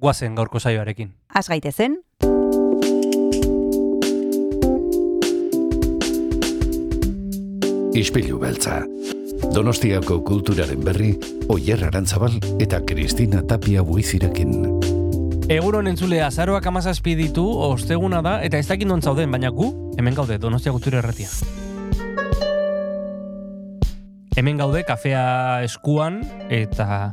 guazen gaurko saioarekin. Az gaitezen, Ispilu beltza. Donostiako kulturaren berri, Oyer Arantzabal eta Kristina Tapia buizirekin. Eguron entzule azaroak amazazpi ditu, osteguna da, eta ez dakit non zauden, baina gu, hemen gaude, Donostia Kultura Erratia. Hemen gaude, kafea eskuan, eta,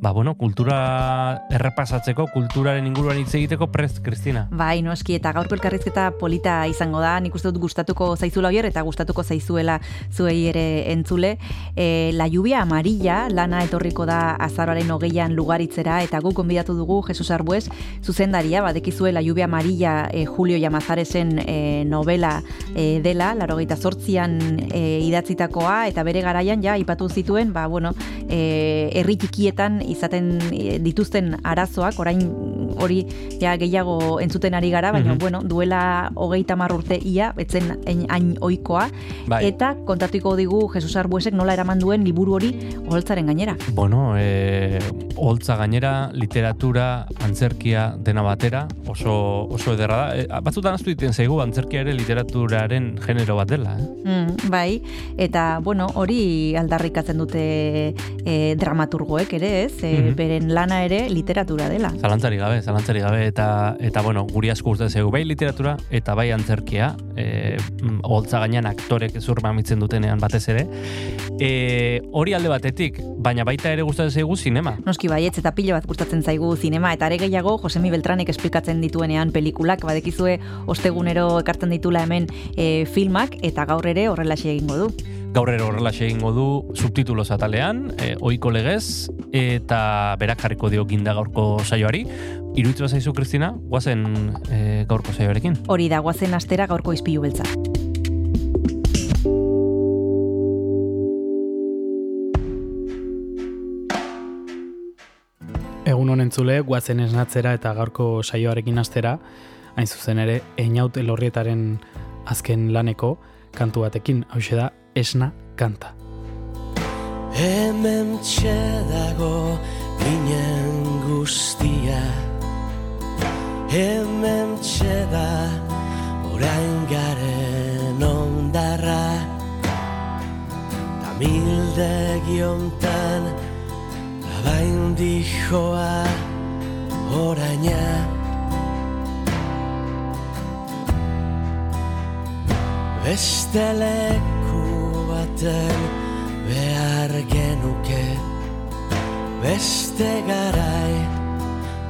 ba, bueno, kultura errepasatzeko, kulturaren inguruan hitz egiteko prest, Kristina. bai, noski, eta gaurko elkarrizketa polita izango da, nik uste dut gustatuko zaizula oier, eta gustatuko zaizuela zuei ere entzule. E, la lluvia amarilla, lana etorriko da azaroaren hogeian lugaritzera, eta guk konbidatu dugu Jesus Arbues, zuzendaria, badekizue La lluvia amarilla e, Julio Llamazaresen e, novela e, dela, larogeita sortzian e, idatzitakoa, eta bere garaian ja ipatu zituen, ba, bueno, e, herri txikietan izaten e, dituzten arazoak, orain hori ja gehiago entzuten ari gara, baina Mhm. bueno, duela hogeita hamar urte ia, etzen hain, oikoa, Bai. eta kontatuko digu Jesus Arbuesek nola eraman duen liburu hori oholtzaren gainera. Bueno, e, holtza gainera, literatura, antzerkia dena batera, oso, oso ederra da. E, batzutan aztu diten zaigu, antzerkia ere literaturaren genero bat dela, eh? Mm, bai, eta bueno, hori aldarrikatzen dute e, dramaturgoek ere, ez? E, Mhm. Beren lana ere literatura dela. Zalantzari gabe, zalantzari gabe, eta, eta bueno, guri asko gustatzen zaigu bai literatura, eta bai antzerkia, e, mm, holtza gainean aktorek zur mamitzen dutenean batez ere. E, hori alde batetik, baina baita ere gustatzen zaigu sinema. Noski baietz eta pilo bat gustatzen zaigu zinema eta are gehiago Josemi Beltranek esplikatzen dituenean pelikulak badekizue ostegunero ekartzen ditula hemen e, filmak eta gaur ere horrelaxe egingo du. Gaur ere horrela egingo du subtitulos atalean, e, oiko legez, eta berak jarriko dio ginda gaurko saioari. Iruditzen zaizu, Kristina, guazen e, gaurko saioarekin. Hori da guazen astera gaurko izpilu beltza. Egun honen zule, guazen esnatzera eta gaurko saioarekin astera, hain zuzen ere, einaut elorrietaren azken laneko kantu batekin, hau da, esna kanta. Hemen txedago ginen guztia. Hemen txeda orain garen ondarra. Tamildegi hontan abain dijoa oraina. Beste leku baten behar genuke. Beste garai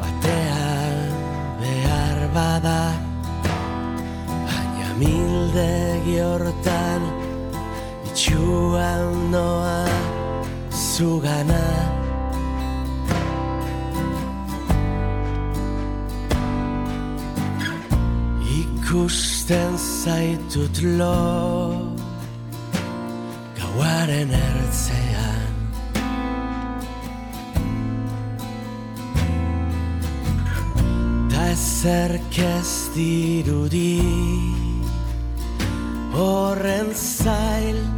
batean behar bada. Baina mildegi hortan itxuan noa zugana. Ikusten zaitut lo Gauaren ertzean. Ta ezerk ez dirudi Horren zail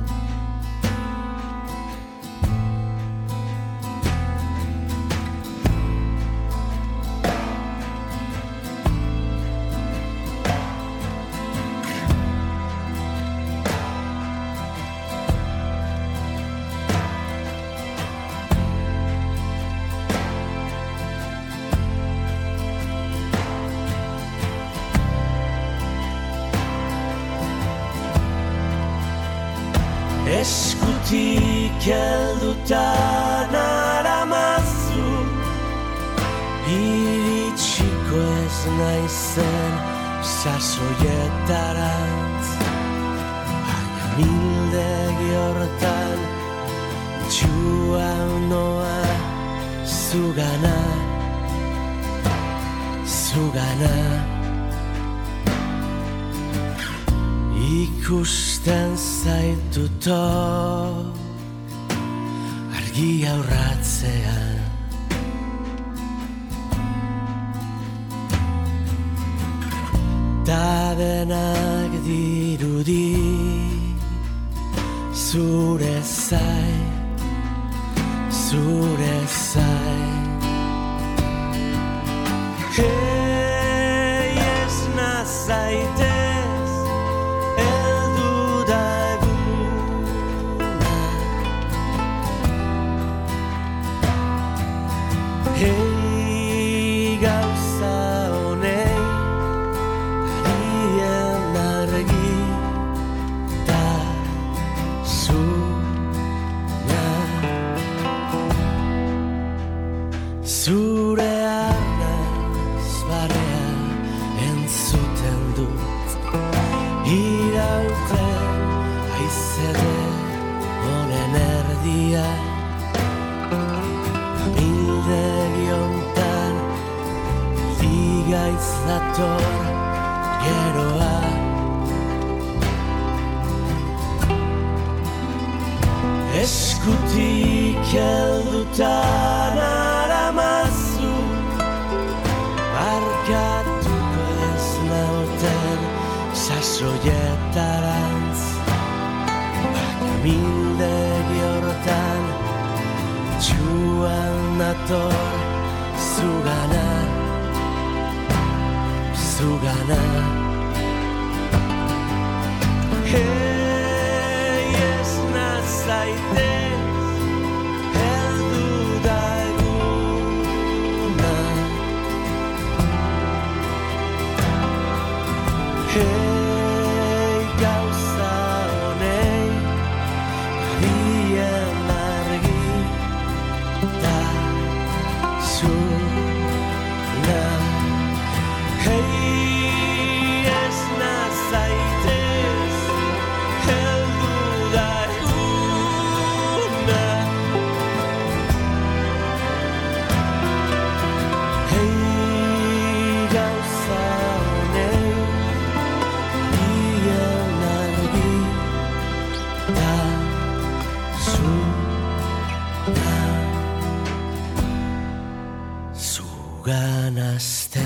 Zugan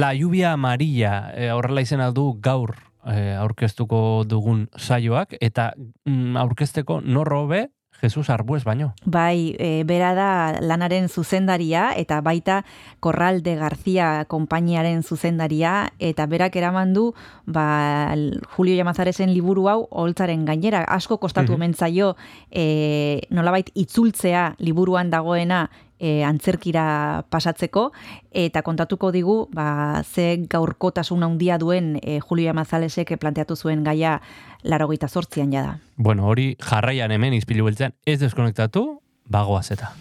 La lluvia amarilla, e, horrela izena du gaur e, aurkeztuko dugun saioak, eta mm, aurkezteko norrobe Jesus Arbues baino. Bai, e, bera da lanaren zuzendaria eta baita Korral de García konpainiaren zuzendaria eta berak eraman du ba, Julio Llamazarezen liburu hau holtzaren gainera asko kostatu Mhm. omen zaio e, nolabait itzultzea liburuan dagoena e, antzerkira pasatzeko eta kontatuko digu ba, ze gaurkotasun handia duen e, Julio Llamazaresek planteatu zuen gaia larogeita zortzian jada. Bueno, hori jarraian hemen izpilu beltzean ez deskonektatu, bagoaz eta.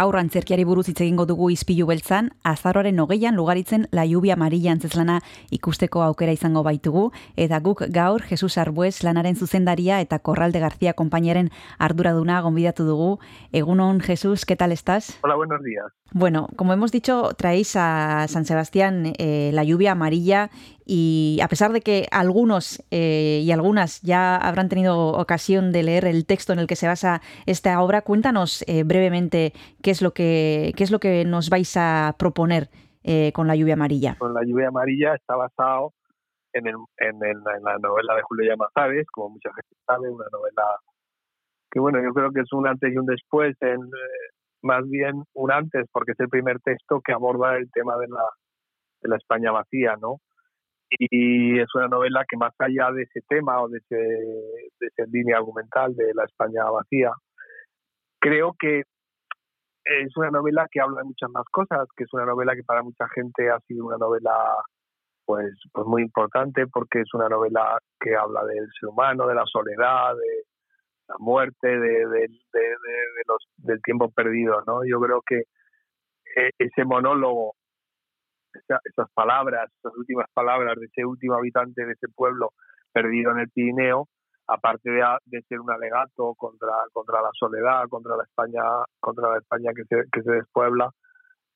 Gaur antzerkiari buruz hitz egingo dugu izpilu beltzan, azaroaren hogeian lugaritzen la lluvia amarilla antzeslana ikusteko aukera izango baitugu, eta guk gaur Jesus Arbues lanaren zuzendaria eta Korralde García konpainaren arduraduna gonbidatu dugu. Egunon, Jesus, ¿qué tal estás? Hola, buenos días. Bueno, como hemos dicho, traéis a San Sebastián eh, la lluvia amarilla y a pesar de que algunos eh, y algunas ya habrán tenido ocasión de leer el texto en el que se basa esta obra, cuéntanos eh, brevemente qué es lo que qué es lo que nos vais a proponer eh, con la lluvia amarilla. Con la lluvia amarilla está basado en, el, en, el, en la novela de Julio Llamazares, como mucha gente sabe, una novela que bueno, yo creo que es un antes y un después, en, eh, más bien un antes, porque es el primer texto que aborda el tema de la, de la España vacía, ¿no? Y es una novela que más allá de ese tema o de, ese, de línea argumental de la España vacía, creo que es una novela que habla de muchas más cosas, que es una novela que para mucha gente ha sido una novela pues, pues muy importante porque es una novela que habla del ser humano, de la soledad, de la muerte, de, de, de, los, del tiempo perdido, ¿no? Yo creo que eh, ese monólogo esa, esas palabras, esas últimas palabras de ese último habitante de ese pueblo perdido en el Pirineo, aparte de, de, ser un alegato contra, contra la soledad, contra la España, contra la España que se, que se despuebla,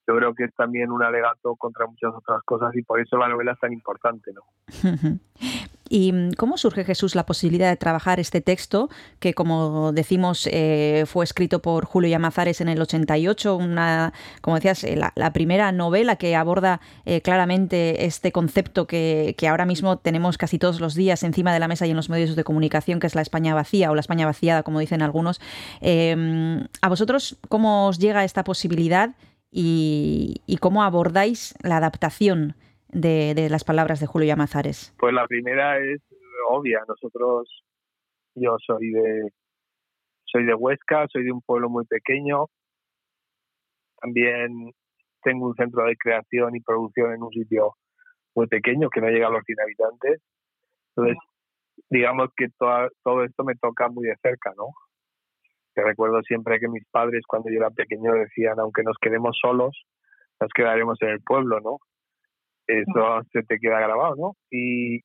yo creo que es también un alegato contra muchas otras cosas y por eso la novela es tan importante, ¿no? ¿Y cómo surge Jesús la posibilidad de trabajar este texto que, como decimos, eh, fue escrito por Julio Llamazares en el 88, una, como decías, eh, la, primera novela que aborda eh, claramente este concepto que, ahora mismo tenemos casi todos los días encima de la mesa y en los medios de comunicación, que es la España vacía o la España vaciada, como dicen algunos. Eh, ¿A vosotros cómo os llega esta posibilidad y cómo abordáis la adaptación? De, las palabras de Julio Llamazares? Pues la primera es obvia. Nosotros, yo soy de, soy de Huesca, soy de un pueblo muy pequeño. También tengo un centro de creación y producción en un sitio muy pequeño que no llega a los 100 habitantes. Entonces, digamos que todo esto me toca muy de cerca, ¿no? Que recuerdo siempre que mis padres cuando yo era pequeño decían, aunque nos quedemos solos, nos quedaremos en el pueblo, ¿no? Eso se te queda grabado, ¿no? Y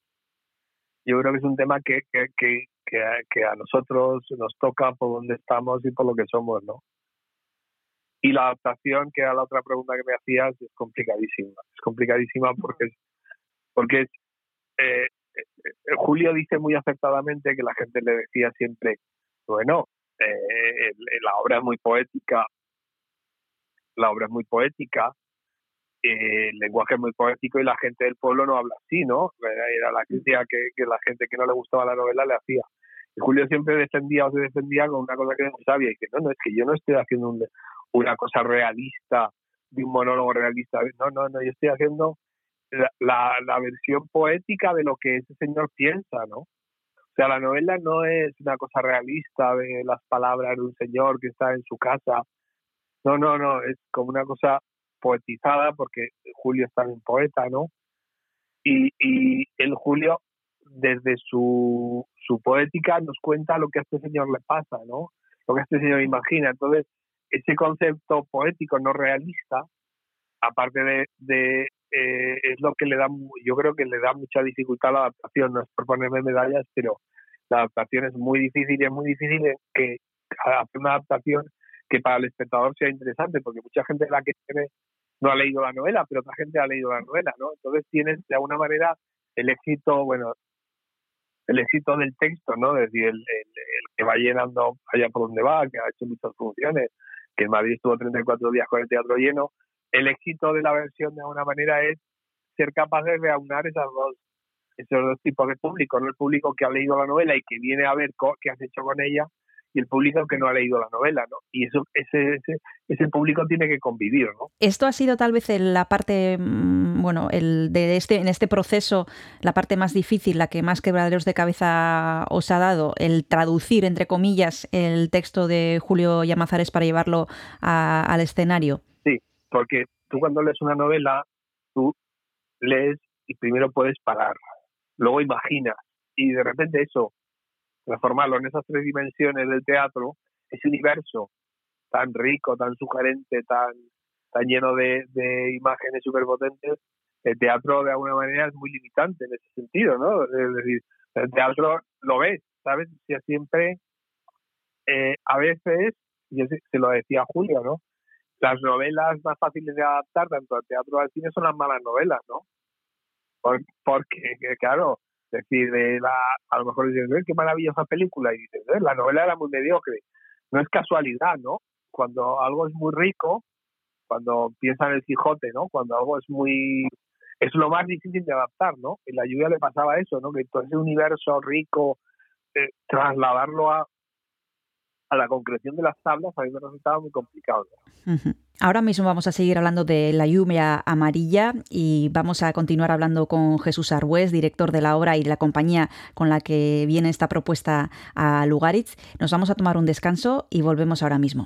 yo creo que es un tema que, que, que, que, a, que a nosotros nos toca por donde estamos y por lo que somos, ¿no? Y la adaptación, que era la otra pregunta que me hacías, es complicadísima. Es complicadísima porque es, porque es, eh, eh, Julio dice muy acertadamente que la gente le decía siempre, bueno, eh, la obra es muy poética, la obra es muy poética, eh, el lenguaje es muy poético y la gente del pueblo no habla así, ¿no? Era la crítica que, que, la gente que no le gustaba la novela le hacía. Y Julio siempre defendía o se defendía con una cosa que no sabía y que no, no, es que yo no estoy haciendo un, una cosa realista, de un monólogo realista, no, no, no, yo estoy haciendo la, la, la versión poética de lo que ese señor piensa, ¿no? O sea, la novela no es una cosa realista de las palabras de un señor que está en su casa. No, no, no, es como una cosa poetizada, porque Julio es también poeta, ¿no? Y, y el Julio, desde su, su poética, nos cuenta lo que a este señor le pasa, ¿no? Lo que a este señor imagina. Entonces, ese concepto poético no realista, aparte de, de eh, es lo que le da, yo creo que le da mucha dificultad a la adaptación, no es por ponerme medallas, pero la adaptación es muy difícil y es muy difícil que hacer una adaptación que para el espectador sea interesante, porque mucha gente la que tiene no ha leído la novela, pero otra gente ha leído la novela, ¿no? Entonces tienes de alguna manera el éxito, bueno, el éxito del texto, ¿no? Es decir, el, el, el, que va llenando allá por donde va, que ha hecho muchas funciones, que en Madrid estuvo 34 días con el teatro lleno, el éxito de la versión de alguna manera es ser capaz de reaunar esas dos, esos dos tipos de público, ¿no? El público que ha leído la novela y que viene a ver qué has hecho con ella, y el público que no ha leído la novela, ¿no? Y eso, ese, ese, ese público tiene que convivir, ¿no? Esto ha sido tal vez la parte, bueno, el de este, en este proceso, la parte más difícil, la que más quebraderos de cabeza os ha dado, el traducir, entre comillas, el texto de Julio Llamazares para llevarlo a, al escenario. Sí, porque tú cuando lees una novela, tú lees y primero puedes parar, luego imaginas, y de repente eso transformarlo en esas tres dimensiones del teatro, ese universo tan rico, tan sugerente, tan, tan lleno de, de imágenes superpotentes, el teatro de alguna manera es muy limitante en ese sentido, ¿no? Es decir, el teatro lo ves, ¿sabes? Si siempre, eh, a veces, y se, lo decía Julio, ¿no? Las novelas más fáciles de adaptar tanto al teatro como al cine son las malas novelas, ¿no? Por- porque, que, claro, decir, de la, a lo mejor dices, "Eh, qué maravillosa película, y dices, "Eh, la novela era muy mediocre. No es casualidad, ¿no? Cuando algo es muy rico, cuando piensa en el Quijote, ¿no? Cuando algo es muy... Es lo más difícil de adaptar, ¿no? En la lluvia le pasaba eso, ¿no? Que todo ese universo rico, eh, trasladarlo a, a la concreción de las tablas, a mí me resultaba muy complicado. ¿no? Ujú. Ahora mismo vamos a seguir hablando de la lluvia amarilla y vamos a continuar hablando con Jesús Arbués, director de la obra y la compañía con la que viene esta propuesta a Lugaritz. Nos vamos a tomar un descanso y volvemos ahora mismo.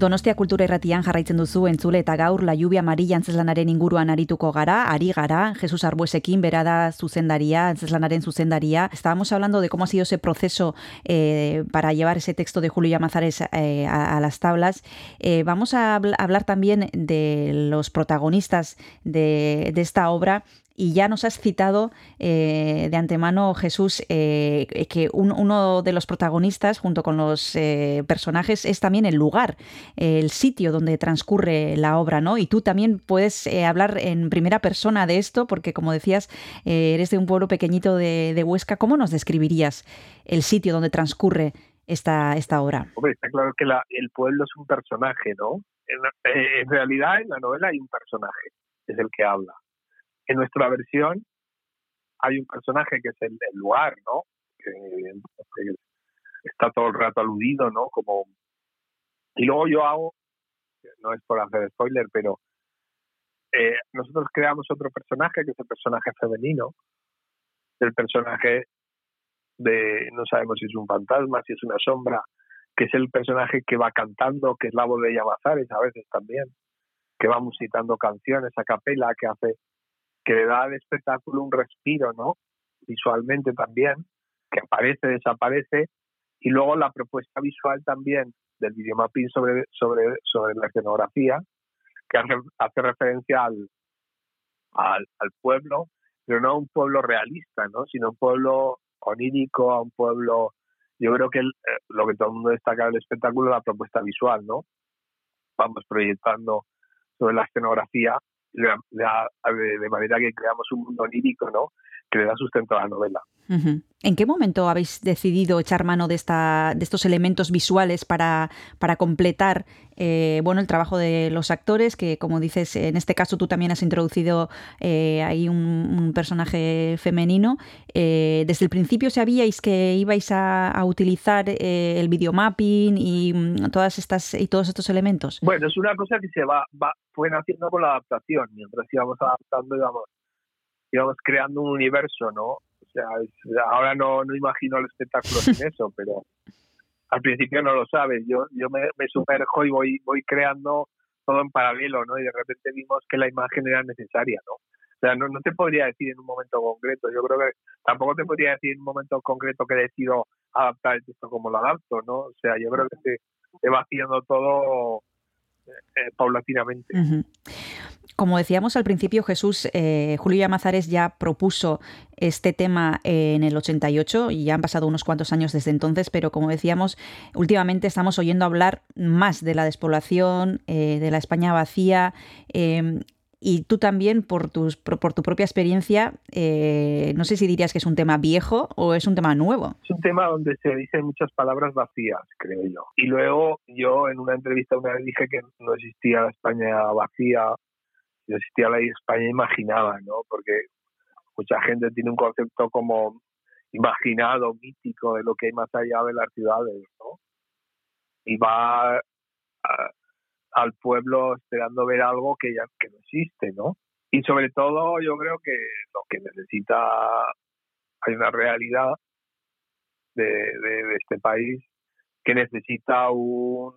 Donostia Kultura Irratian jarraitzen duzu entzule eta gaur La Lluvia Amarilla antzeslanaren inguruan arituko gara, ari gara, Jesus Arbuesekin, bera da zuzendaria, antzeslanaren zuzendaria. Estábamos hablando de cómo ha sido ese proceso eh, para llevar ese texto de Julio Llamazares eh, a, las tablas. Eh, vamos a habl- hablar también de los protagonistas de esta obra y ya nos has citado eh, de antemano, Jesús, eh, que un- uno de los protagonistas, junto con los eh, personajes, es también el lugar, el sitio donde transcurre la obra, ¿no? Y tú también puedes eh, hablar en primera persona de esto, porque como decías, eh, eres de un pueblo pequeñito de, de Huesca. ¿Cómo nos describirías el sitio donde transcurre esta, esta obra? Hombre, está claro que la- el pueblo es un personaje, ¿no? En, eh, en realidad, en la novela hay un personaje, es el que habla. En nuestra versión hay un personaje que es el, el lugar, ¿no? Que, está todo el rato aludido, ¿no? Como y luego yo hago, no es por hacer spoiler, pero eh, nosotros creamos otro personaje que es el personaje femenino, el personaje de no sabemos si es un fantasma, si es una sombra, que es el personaje que va cantando, que es la voz de Llamazares a veces también, que va musitando canciones a capela, que hace, que le da al espectáculo un respiro, ¿no? Visualmente también, que aparece, desaparece, y luego la propuesta visual también del videomapping sobre, sobre, sobre la escenografía, que hace, hace referencia al, al, pueblo, pero no a un pueblo realista, ¿no? sino un pueblo onírico, a un pueblo... Yo creo que eh, lo que todo el mundo destaca del espectáculo es la propuesta visual, ¿no? Vamos proyectando sobre la escenografía de, de- de manera que creamos un mundo onírico, ¿no? Que le da sustento a la novela. ¿En qué momento habéis decidido echar mano de, esta, de estos elementos visuales para, para completar eh, bueno, el trabajo de los actores? Que, como dices, en este caso tú también has introducido eh, ahí un, un personaje femenino. Eh, ¿Desde el principio sabíais que ibais a, a utilizar eh, el videomapping y, mm, todas estas, y todos estos elementos? Bueno, es una cosa que se va, va fue naciendo con la adaptación. Mientras íbamos adaptando, íbamos, íbamos creando un universo, ¿no? O sea, es- ahora no, no imagino el espectáculo sin eso, pero al principio no lo sabes. Yo, yo me, me sumerjo y voy, voy creando todo en paralelo, ¿no? Y de repente vimos que la imagen era necesaria, ¿no? O sea, no, no te podría decir en un momento concreto. Yo creo que tampoco te podría decir en un momento concreto que decido adaptar el texto como lo adapto, ¿no? O sea, yo creo que se, se va haciendo todo eh, paulatinamente. Como decíamos al principio, Jesús, eh, Julio Llamazares ya propuso este tema en el 88 y ya han pasado unos cuantos años desde entonces, pero como decíamos, últimamente estamos oyendo hablar más de la despoblación, eh, de la España vacía. Y tú también, por, tus, por tu propia experiencia, eh, no sé si dirías que es un tema viejo o es un tema nuevo. Es un tema donde se dicen muchas palabras vacías, creo yo. Y luego yo en una entrevista una vez dije que no existía la España vacía, no existía la España imaginada, ¿no? Porque mucha gente tiene un concepto como imaginado, mítico de lo que hay más allá de las ciudades, ¿no? Y va a- al pueblo esperando ver algo que ya que no existe, ¿no? Y sobre todo yo creo que lo que necesita hay una realidad de, este país que necesita un,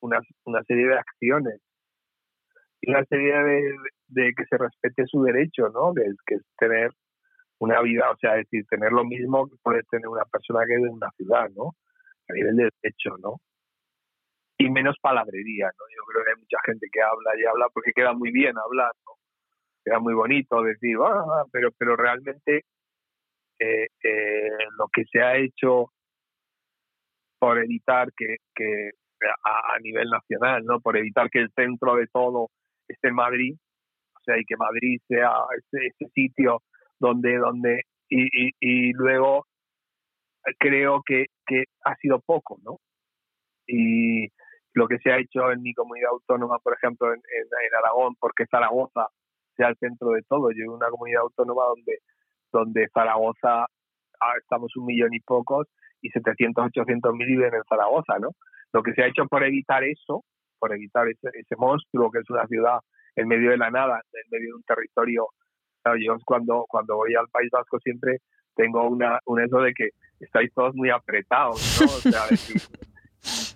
una, una serie de acciones y una serie de, de que se respete su derecho, ¿no? Que es, que es tener una vida, o sea, es decir, tener lo mismo que puede tener una persona que es de una ciudad, ¿no? A nivel de derecho, ¿no? Y menos palabrería, ¿no? Yo creo que hay mucha gente que habla y habla porque queda muy bien hablar, ¿no? Queda muy bonito decir, "Ah", pero, pero realmente eh, eh, lo que se ha hecho por evitar que, que a, nivel nacional, ¿no? Por evitar que el centro de todo esté en Madrid, o sea, y que Madrid sea ese, ese sitio donde, donde y, y, y luego creo que, que ha sido poco, ¿no? Y lo que se ha hecho en mi comunidad autónoma, por ejemplo, en, Aragón, porque Zaragoza sea el centro de todo. Yo en una comunidad autónoma donde, donde Zaragoza ah, estamos un millón y pocos y 700, 800 mil viven en Zaragoza, ¿no? Lo que se ha hecho por evitar eso, por evitar ese, ese monstruo que es una ciudad en medio de la nada, en medio de un territorio. Yo cuando, cuando voy al País Vasco siempre tengo una, un eso de que estáis todos muy apretados, ¿no? O sea,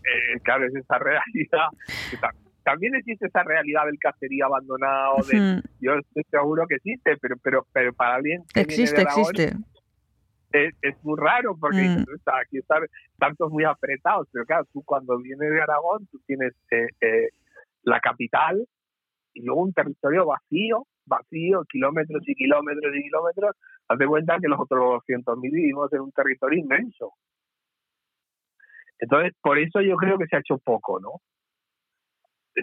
eh, claro, es esa realidad. también existe esa realidad del cacería abandonado, de, yo estoy seguro que existe, pero pero pero para alguien que viene Existe, de Aragón existe. es, es muy raro porque Mm. dices, "Está, aquí están tantos muy apretados, pero claro, tú cuando vienes de Aragón, tú tienes eh, eh, la capital y luego un territorio vacío, vacío, kilómetros y kilómetros y kilómetros, haz de cuenta que los otros 200.000 vivimos en un territorio inmenso. Entonces, por eso yo creo que se ha hecho poco, ¿no?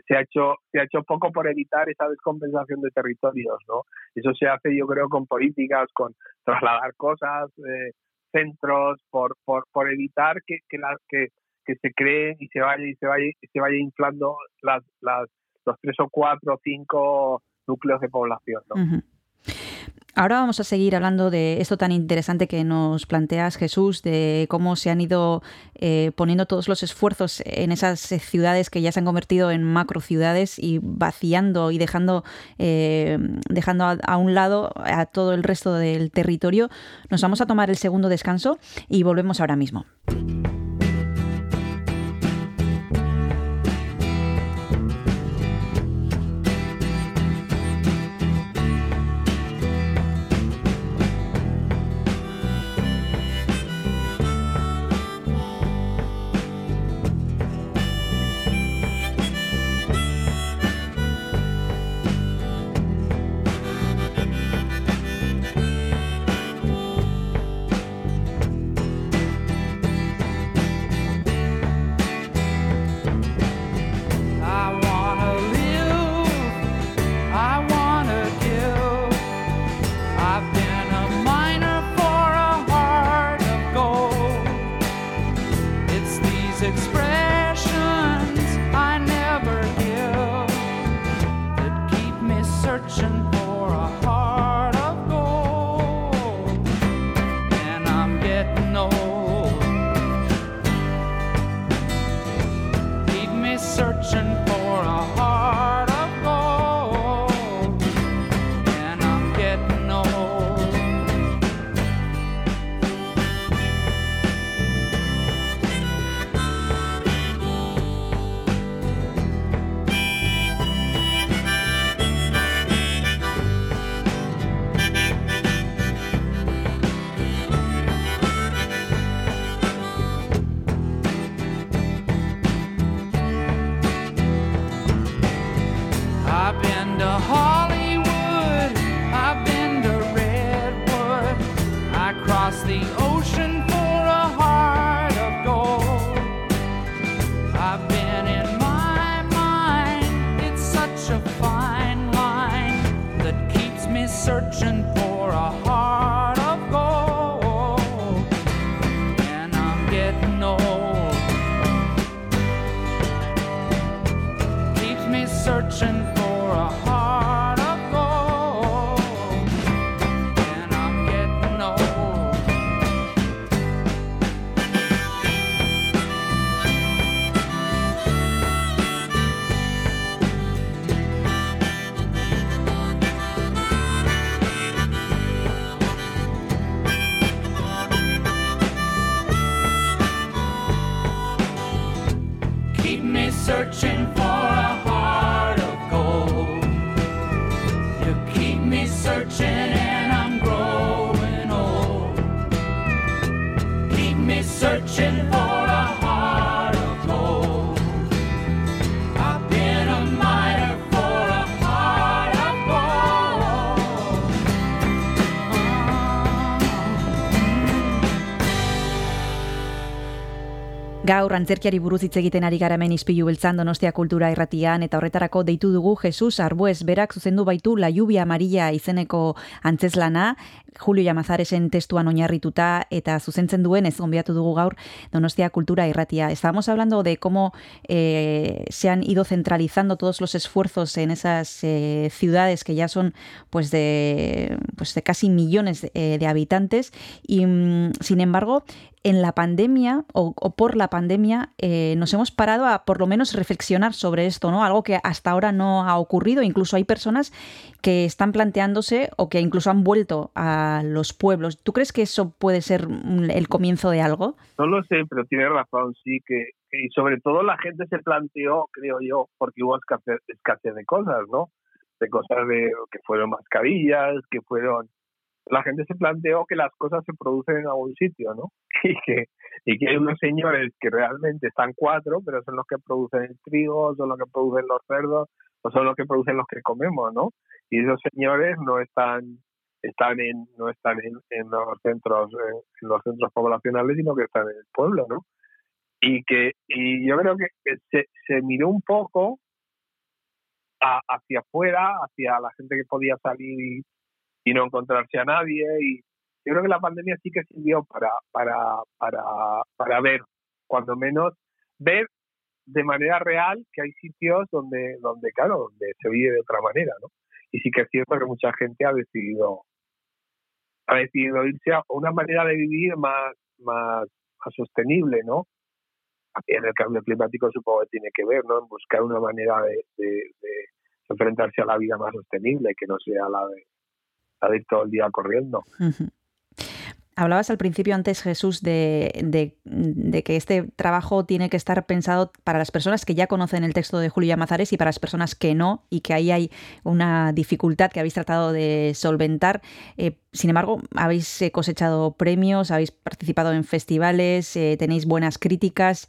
Se ha hecho, se ha hecho poco por evitar esa descompensación de territorios, ¿no? Eso se hace, yo creo, con políticas, con trasladar cosas, eh, centros, por, por, por evitar que, que, la- que, que se creen y se vaya y se vaya se vaya inflando las, las los tres o cuatro o cinco núcleos de población, ¿no? Ujú. Ahora vamos a seguir hablando de esto tan interesante que nos planteas, Jesús, de cómo se han ido eh, poniendo todos los esfuerzos en esas ciudades que ya se han convertido en macro ciudades y vaciando y dejando, eh, dejando a un lado a todo el resto del territorio. Nos vamos a tomar el segundo descanso y volvemos ahora mismo. Gaur antzerkiari buruz hitz egiten ari gara hemen ispilu beltzan Donostia Kultura Irratian eta horretarako deitu dugu Jesus Arbues berak zuzendu baitu La Lluvia Amarilla izeneko antzeslana Julio Yamazaresen testuan oinarrituta eta zuzentzen duen ez gonbiatu dugu Donostia Cultura Irratia. Estábamos hablando de cómo eh, se han ido centralizando todos los esfuerzos en esas eh, ciudades que ya son pues de, pues de casi millones de, eh, de habitantes y mm, sin embargo en la pandemia o, por la pandemia nos hemos parado a por lo menos reflexionar sobre esto, ¿no? Algo que hasta ahora no ha ocurrido. Incluso hay personas que están planteándose o que incluso han vuelto a los pueblos. ¿Tú crees que eso puede ser el comienzo de algo? No lo sé, pero tienes razón, sí, que y sobre todo la gente se planteó, creo yo, porque hubo escasez, escasez de cosas, ¿no? De cosas de que fueron mascarillas, que fueron la gente se planteó que las cosas se producen en algún sitio, ¿no? Y que, y que hay unos señores que realmente están cuatro, pero son los que producen el trigo, son los que producen los cerdos, o son los que producen los que comemos, ¿no? Y esos señores no están están en no están en, los centros en, en los centros poblacionales sino que están en el pueblo no y que y yo creo que, se, se miró un poco hacia afuera hacia la gente que podía salir y, y no encontrarse a nadie y yo creo que la pandemia sí que sirvió para para para para ver cuando menos ver de manera real que hay sitios donde donde claro donde se vive de otra manera no y sí que es cierto que mucha gente ha decidido ha decidido irse a una manera de vivir más más, más sostenible no en el cambio climático supongo que tiene que ver no en buscar una manera de, de, de enfrentarse a la vida más sostenible que no sea la de a ir todo el día corriendo. Hablabas al principio antes, Jesús, de, de, de, que este trabajo tiene que estar pensado para las personas que ya conocen el texto de Julio Llamazares y para las personas que no, y que ahí hay una dificultad que habéis tratado de solventar. Eh, sin embargo, habéis eh, cosechado premios, habéis participado en festivales, eh, tenéis buenas críticas.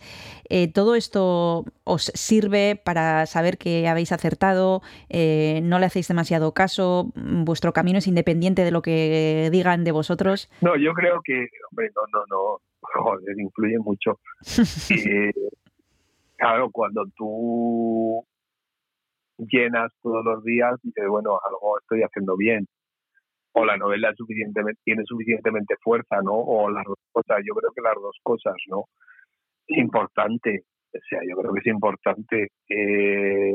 Eh, ¿Todo esto os sirve para saber que habéis acertado? Eh, ¿No le hacéis demasiado caso? ¿Vuestro camino es independiente de lo que digan de vosotros? No, yo creo que, hombre, no, no, no, joder, influye mucho. claro, cuando tú llenas todos los días, dices, bueno, algo estoy haciendo bien o la novela suficientemente, tiene suficientemente fuerza, ¿no? O las dos cosas, yo creo que las dos cosas, ¿no? Es importante, o sea, yo creo que es importante. Eh,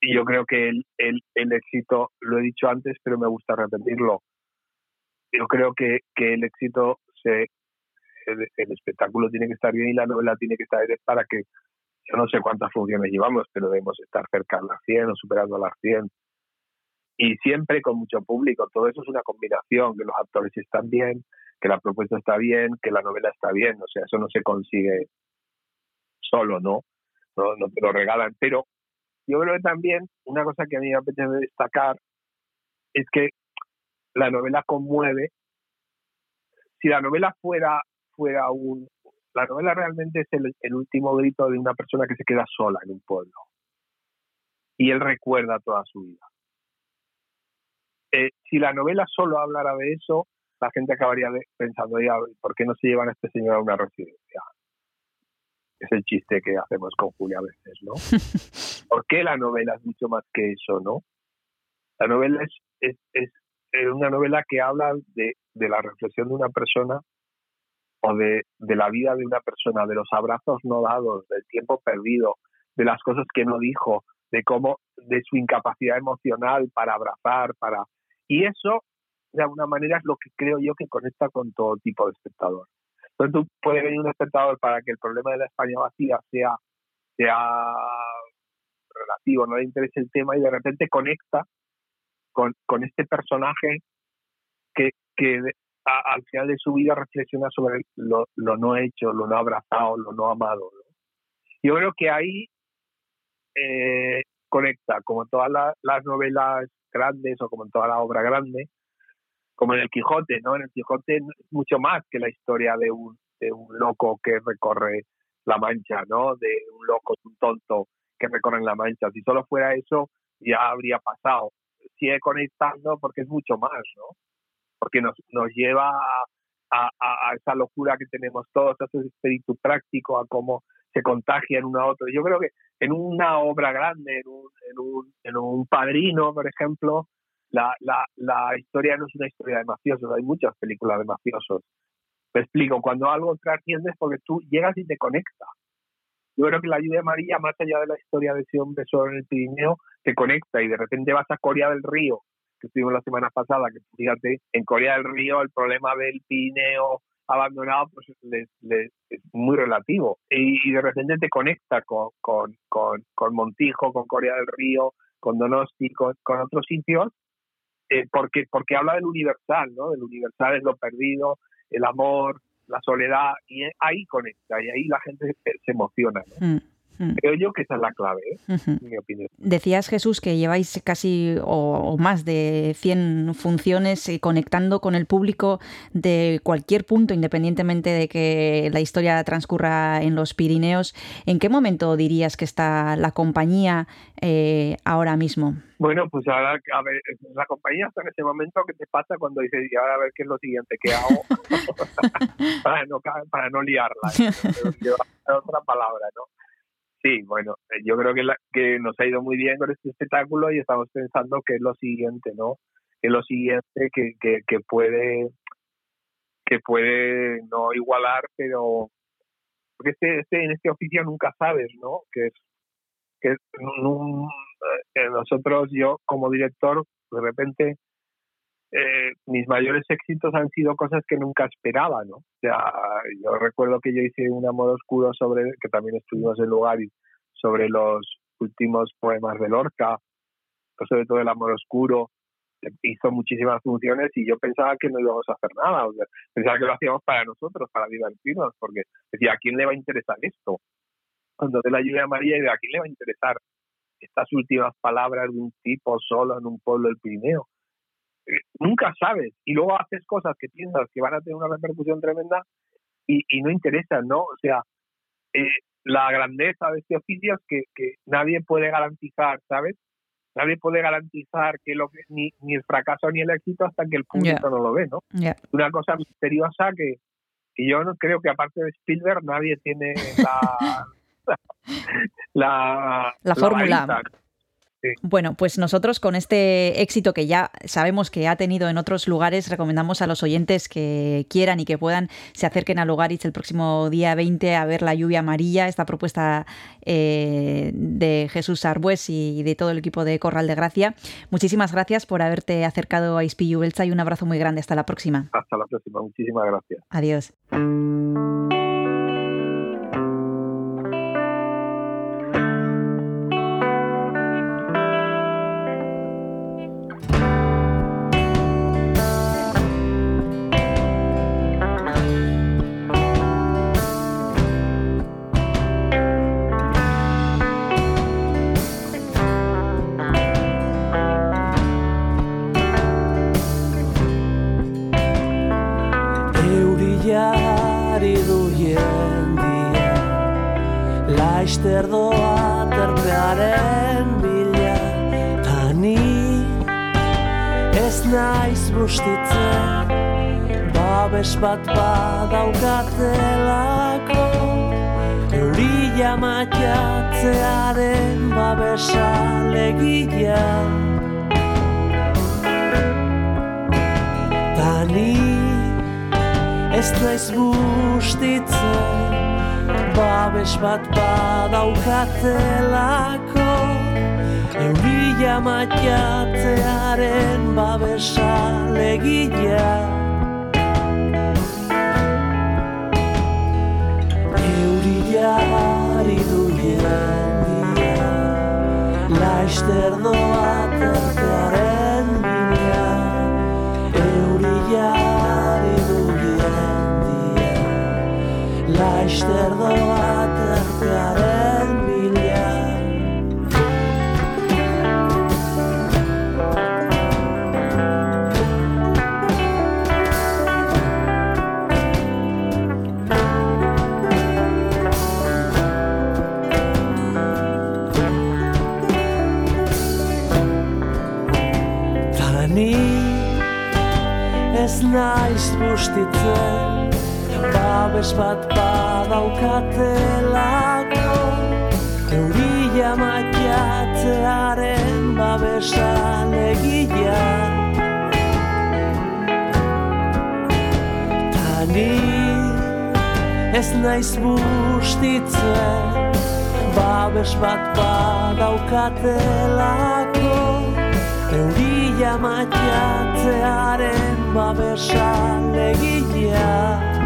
y yo creo que el, el, éxito, lo he dicho antes, pero me gusta repetirlo, yo creo que, que el éxito, se el, espectáculo tiene que estar bien y la novela tiene que estar bien para que, yo no sé cuántas funciones llevamos, pero debemos estar cerca de las 100 o superando las 100 y siempre con mucho público. Todo eso es una combinación, que los actores están bien, que la propuesta está bien, que la novela está bien. O sea, eso no se consigue solo, ¿no? No, no te lo regalan. Pero yo creo que también una cosa que a mí me apetece destacar es que la novela conmueve. Si la novela fuera, fuera un... La novela realmente es el, el último grito de una persona que se queda sola en un pueblo. Y él recuerda toda su vida eh, si la novela solo hablara de eso, la gente acabaría pensando, ya, ¿por qué no se llevan a este señor a una residencia? Es el chiste que hacemos con Julia a veces, ¿no? ¿Por qué la novela es mucho más que eso, no? La novela es, es, es una novela que habla de, de, la reflexión de una persona o de, de la vida de una persona, de los abrazos no dados, del tiempo perdido, de las cosas que no dijo, de cómo, de su incapacidad emocional para abrazar, para y eso, de alguna manera, es lo que creo yo que conecta con todo tipo de espectador. Entonces, tú puedes venir un espectador para que el problema de la España vacía sea, sea relativo, no le interese el tema y de repente conecta con, con este personaje que, que al final de su vida reflexiona sobre lo, no hecho, lo no abrazado, lo no amado. ¿no? Yo creo que ahí eh, conecta, como todas la, las novelas grandes o como en toda la obra grande, como en el Quijote, ¿no? En el Quijote es mucho más que la historia de un, de un loco que recorre la Mancha, ¿no? De un loco, un tonto que recorre la Mancha. Si solo fuera eso, ya habría pasado. Sigue conectando porque es mucho más, ¿no? Porque nos, nos lleva a, a, a esa locura que tenemos todos, a ese espíritu práctico, a cómo se contagian uno a otro. Yo creo que en una obra grande, en un, en un, en un padrino, por ejemplo, la, la, la historia no es una historia de mafiosos, hay muchas películas de mafiosos. Me explico, cuando algo trasciende es porque tú llegas y te conecta. Yo creo que la lluvia amarilla, más allá de la historia de ese hombre solo en el Pirineo, te conecta y de repente vas a Corea del Río, que estuvimos la semana pasada, que fíjate, en Corea del Río el problema del Pirineo abandonado pues les- les- es muy relativo y, de repente te conecta con, con, con, Montijo, con Corea del Río, con Donosti, con, otros sitios, eh, porque, porque habla del universal, ¿no? Del universal es lo perdido, el amor, la soledad, y ahí conecta, y ahí la gente se, emociona. ¿no? Mm, mm, Creo yo que esa es la clave, ¿eh? ujú. en mi opinión. Decías, Jesús, que lleváis casi o, o más de 100 funciones eh, conectando con el público de cualquier punto, independientemente de que la historia transcurra en los Pirineos. ¿En qué momento dirías que está la compañía eh, ahora mismo? Bueno, pues ahora, a ver, la compañía está en ese momento que te pasa cuando dices, y ahora a ver qué es lo siguiente que hago para, no, para no liarla, llevar otra palabra, ¿no? Sí, bueno, eh, yo creo que, nos ha ido muy bien con este espectáculo y estamos pensando que es lo siguiente, ¿no? Que es lo siguiente que, puede que puede no igualar, pero porque este, este en este oficio nunca sabes, ¿no? Que es que nosotros, yo como director, de repente, eh, mis mayores éxitos han sido cosas que nunca esperaba, ¿no? O sea, yo recuerdo que yo hice un amor oscuro sobre, que también estuvimos en lugar, y sobre los últimos poemas de Lorca, sobre todo el amor oscuro, hizo muchísimas funciones y yo pensaba que no íbamos a hacer nada, o sea, pensaba que lo hacíamos para nosotros, para divertirnos, porque decía, ¿a quién le va a interesar esto? De la lluvia María y a quién le va a interesar estas últimas palabras de un tipo solo en un pueblo del Pirineo. Nunca sabes. Y luego haces cosas que piensas que van a tener una repercusión tremenda y, y no interesan, ¿no? O sea, eh, la grandeza de este oficio es que, que nadie puede garantizar, ¿sabes? Nadie puede garantizar que lo que, ni, ni el fracaso ni el éxito hasta que el público no lo ve, ¿no? Una cosa misteriosa que, que yo no creo que aparte de Spielberg nadie tiene la la, La fórmula. varita. Bueno, pues nosotros con este éxito que ya sabemos que ha tenido en otros lugares, recomendamos a los oyentes que quieran y que puedan se acerquen a Lugaritz el próximo día 20 a ver La lluvia amarilla, esta propuesta eh, de Jesús Arbues y de todo el equipo de Corral de Gracia. Muchísimas gracias por haberte acercado a Ispillu Beltza y un abrazo muy grande. Hasta la próxima. Hasta la próxima. Muchísimas gracias. Adiós. Laister doa terpearen bila. Ta ni ez naiz bustitzen Babes bat badaukatelako. Euria matiatzearen babesa legila Ta ni ez naiz bustitzen babes bat badaukatzelako Eurila matiatzearen babesa legia Eurila aridu jendia Laizter doa tartearen Laister doa terpearen bila Ta ni ez naiz bustitzen babes bat badaukatelako Euria maiatzearen babesan egia Tani ez naiz bustitzen Babes bat badaukatelako Euria maiatzearen babesan egia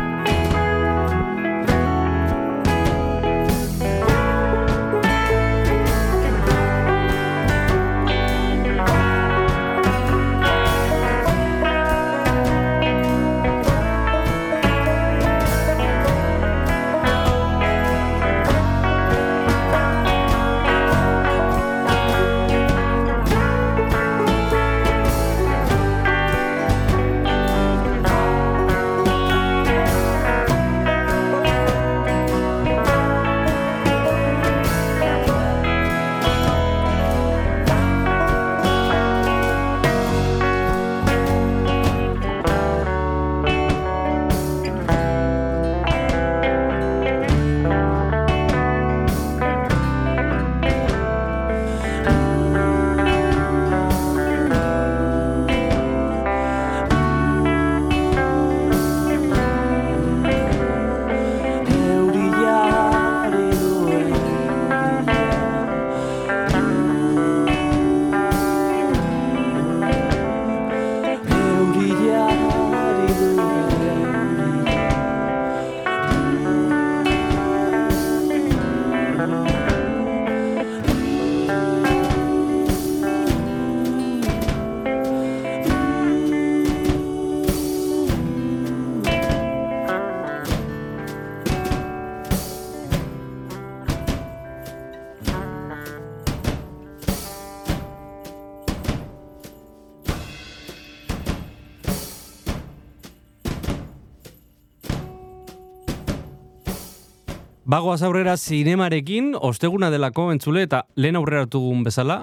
Bagoaz aurrera zinemarekin, osteguna delako entzule eta lehen aurrera dugun bezala,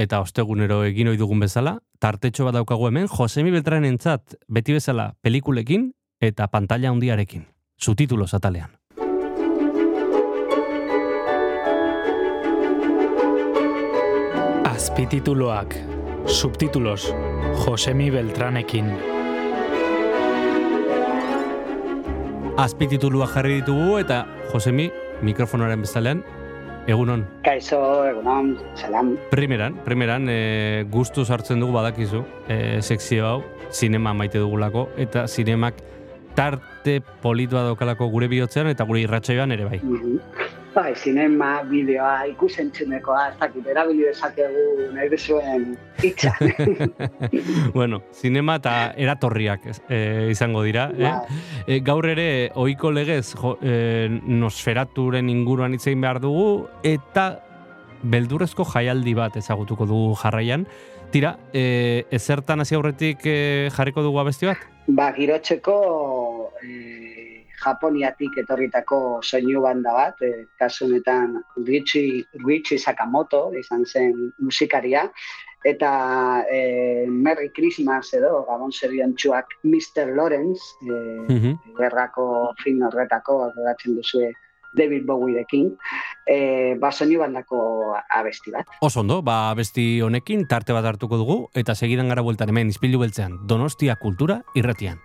eta ostegunero egin ohi dugun bezala, tartetxo bat daukagu hemen, Josemi Beltran entzat, beti bezala, pelikulekin eta pantalla handiarekin. Subtitulos atalean. Azpitituloak, subtitulos, Josemi Beltranekin. Azpititulua jarri ditugu eta Josemi, mikrofonaren bezalean, egunon. Kaixo, egunon, salam. Primeran, primeran, e, guztuz hartzen dugu badakizu, e, sekzio hau, sinema maite dugulako, eta sinemak tarte politua daukalako gure bihotzean eta gure irratsaioan ere bai. Mhm. Bai, sinema, bideoa, ikusentzunekoa, ez dakit, erabili dezakegu nahi duzuen hitza. bueno, sinema eta eratorriak e, izango dira. Eh? Bai. E, gaur ere, ohiko legez, jo, e, nosferaturen inguruan hitz egin behar dugu, eta beldurrezko jaialdi bat ezagutuko dugu jarraian. Tira, e, ezertan hasi aurretik e, jarriko dugu abesti bat? ba, girotzeko e, Japoniatik etorritako soinu banda bat, e, kasu honetan Richie, Richie Sakamoto izan zen musikaria, eta e, Merry Christmas edo Gabon Seriontsuak Mr. Lawrence, e, Mhm. gerrako film horretako, goratzen duzue David Bowierekin, e, ba, soinu bandako abesti bat. Oso ondo, ba abesti honekin tarte bat hartuko dugu, eta segidan gara bueltan hemen izpilu beltzean, Donostia Kultura irratian.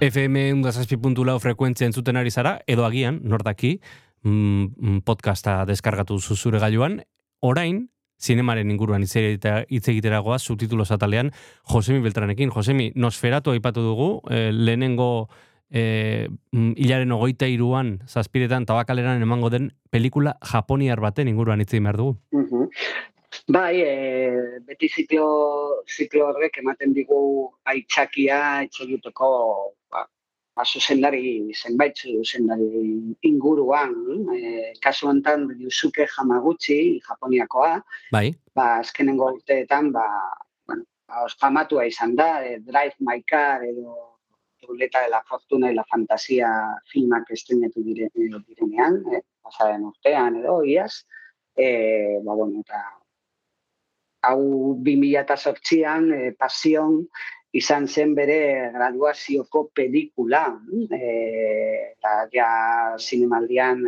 FM undazazpi puntu lau frekuentzia entzuten ari zara, edo agian, nordaki, mm, mm, podcasta deskargatu zuzure gailuan, orain, zinemaren inguruan hitz egitera- hitz egiteragoa subtitulos atalean Josemi Beltranekin. Josemi, Nosferatu aipatu dugu, eh, lehenengo eh, mm, hilaren ogoita iruan, zazpiretan, tabakaleran emango den pelikula japoniar baten inguruan hitz egin behar dugu. Mhm. Bai, e, beti ziklo, ziklo horrek ematen digu aitzakia egiteko ba, ba, zuzendari, zenbait zuzendari inguruan. E, kasu honetan, Yusuke Hamaguchi, Japoniakoa, Bai, ba, azkenengo urteetan, ba, bueno, ba, famatua izan da, e, Drive My Car edo Ruleta de la Fortuna y la Fantasia filmak estrenatu dire, direnean, e, pasaren urtean edo, iaz, e, ba, bueno, eta hau 2008an e, pasion izan zen bere graduazioko pelikula, e, eta ja zinemaldian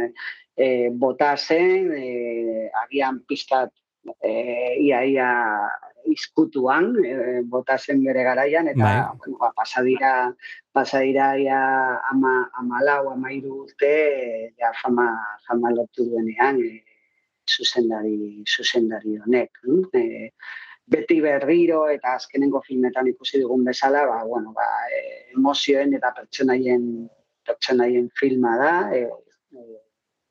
e, bota zen, e, agian pizkat e, ia ia izkutuan, e, bota zen bere garaian, eta Bai. bueno, ba, pasadira, pasadira ia ama, amalau, amairu urte, e, ja fama, fama lortu duenean, e, zuzendari, zuzendari honek. E, beti berriro eta azkenengo filmetan ikusi dugun bezala, ba, bueno, ba, e, emozioen eta pertsonaien, pertsonaien filma da, e, e,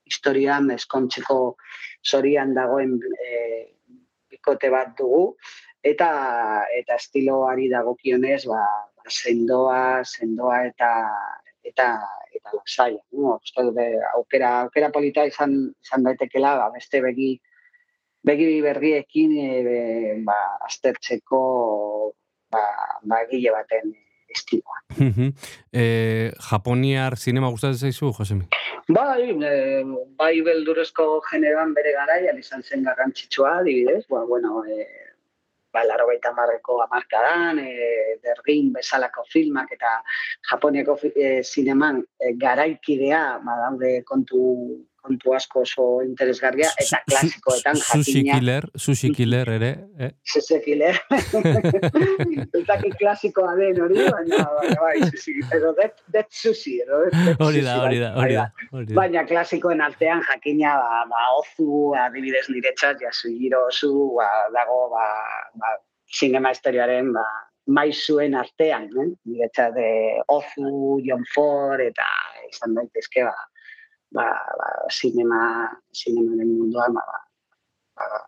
historian eskontzeko zorian dagoen e, bikote bat dugu, eta eta estiloari dagokionez, ba, ba, sendoa, sendoa eta eta eta lasaia, no? Uste eh, aukera aukera polita izan izan daitekela, ba, beste begi begi berriekin e, ba, aztertzeko ba, ba, egile baten estiloa. Eh, Japoniar zinema gustatzen zaizu, Josemi? Bai, e, bai beldurezko generoan bere garaian izan zen garrantzitsua, adibidez, ba, bueno, e, ba, laro baita marreko amarkadan, e, dergin bezalako filmak eta Japoniako e, zineman e, garaikidea, ba, daude kontu, kontu asko oso interesgarria, eta klasikoetan jakina. Killer, Sushi Killer ere, eh? Zeze killer. Ez dakit klasikoa den hori, baina, baina bai, sushi, edo dead, dead sushi, edo dead, dead Hori da, hori da, bai, hori bai, da. hori da. Baina klasikoen artean jakina ba, ba ozu, adibidez niretzat, Yasuhiro Ozu, ba, dago ba, ba, sinema historiaren ba, maizuen artean, eh? niretzat eh, ozu, John Ford, eta izan daitezke ba, ba, ba, sinema, sinemaren munduan ba, ba, ba,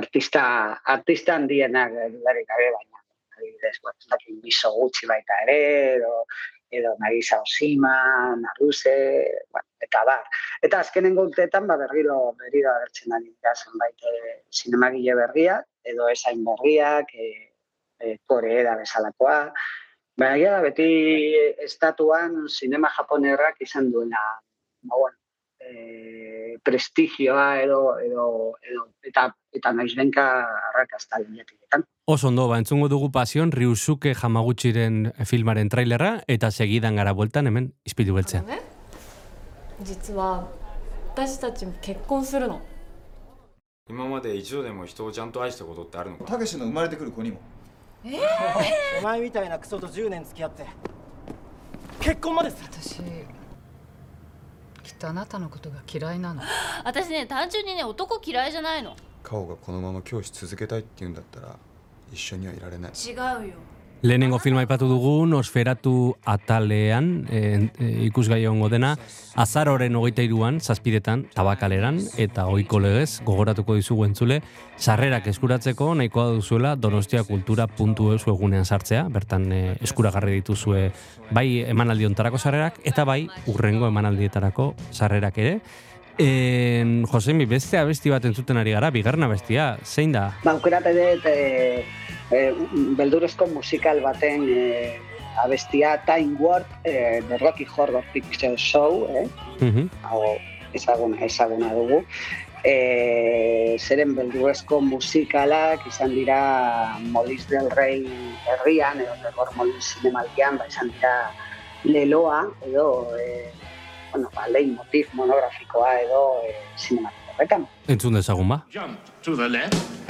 artista, artista handienak larik gabe, baina adibidez, ba, ez dakit biso gutxi baita ere, edo, edo Nagisa Osima, Naruse, bueno, eta bar. Eta azkenengo urteetan ba berriro berriro agertzen ari dira zenbait eh, zinemagile berriak edo esain berriak, e, e, kore da bezalakoa. Baina da, beti estatuan sinema japonerrak izan duena, ba, bueno, e, prestigioa edo, edo, edo eta, eta naizbenka arrakazta lehiatiketan. Oso ondo, ba, entzungo dugu pasion Ryusuke Hamaguchiren filmaren trailerra eta segidan gara bueltan hemen izpilu beltzean. ね実は私たち結婚するの今まで一度でも人をちゃんと愛したことってあるのかたけしの生まれてくる子にもお前みたいなクソと10年付き合って結婚までする私きっとあなたのことが嫌いなの。私ね単純にね男嫌いじゃないの。カオがこのまま教師続けたいって言うんだったら一緒にはいられない。違うよ Lehenengo filma aipatu dugu Nosferatu atalean e, e, ikusgai egongo dena azaroren hogeita iruan, zazpiretan, tabakaleran eta oiko legez gogoratuko dizugu entzule sarrerak eskuratzeko nahikoa duzuela donostiakultura.eus egunean sartzea, bertan e, eskuragarri dituzue bai emanaldi ontarako sarrerak eta bai urrengo emanaldietarako sarrerak ere. E, Josemi, beste abesti bat entzuten ari gara, bigarna bestia, zein da? Ba, aukerate dut e, e, beldurezko musikal baten e, abestia Time Warp, e, The Rocky Horror Picture Show, eh? Mhm. hau ezaguna, ezaguna dugu. E, zeren beldurezko musikalak izan dira Molins del Rey herrian, edo Gregor Molins zinemaldian, ba, izan dira leloa, edo e, bueno, ba, leitmotiv monografikoa edo e, zinematiko horretan. Entzun dezagun ba? Jump to the left.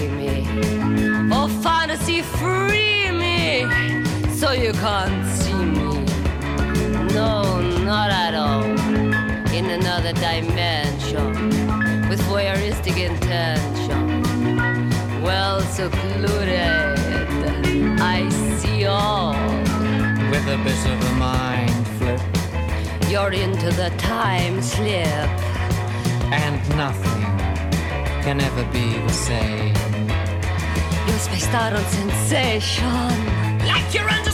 So you can't see me. No, not at all. In another dimension. With voyeuristic intention. Well secluded. I see all. With a bit of a mind flip You're into the time slip. and nothing can ever be the same. You're spaced out on sensation. You're under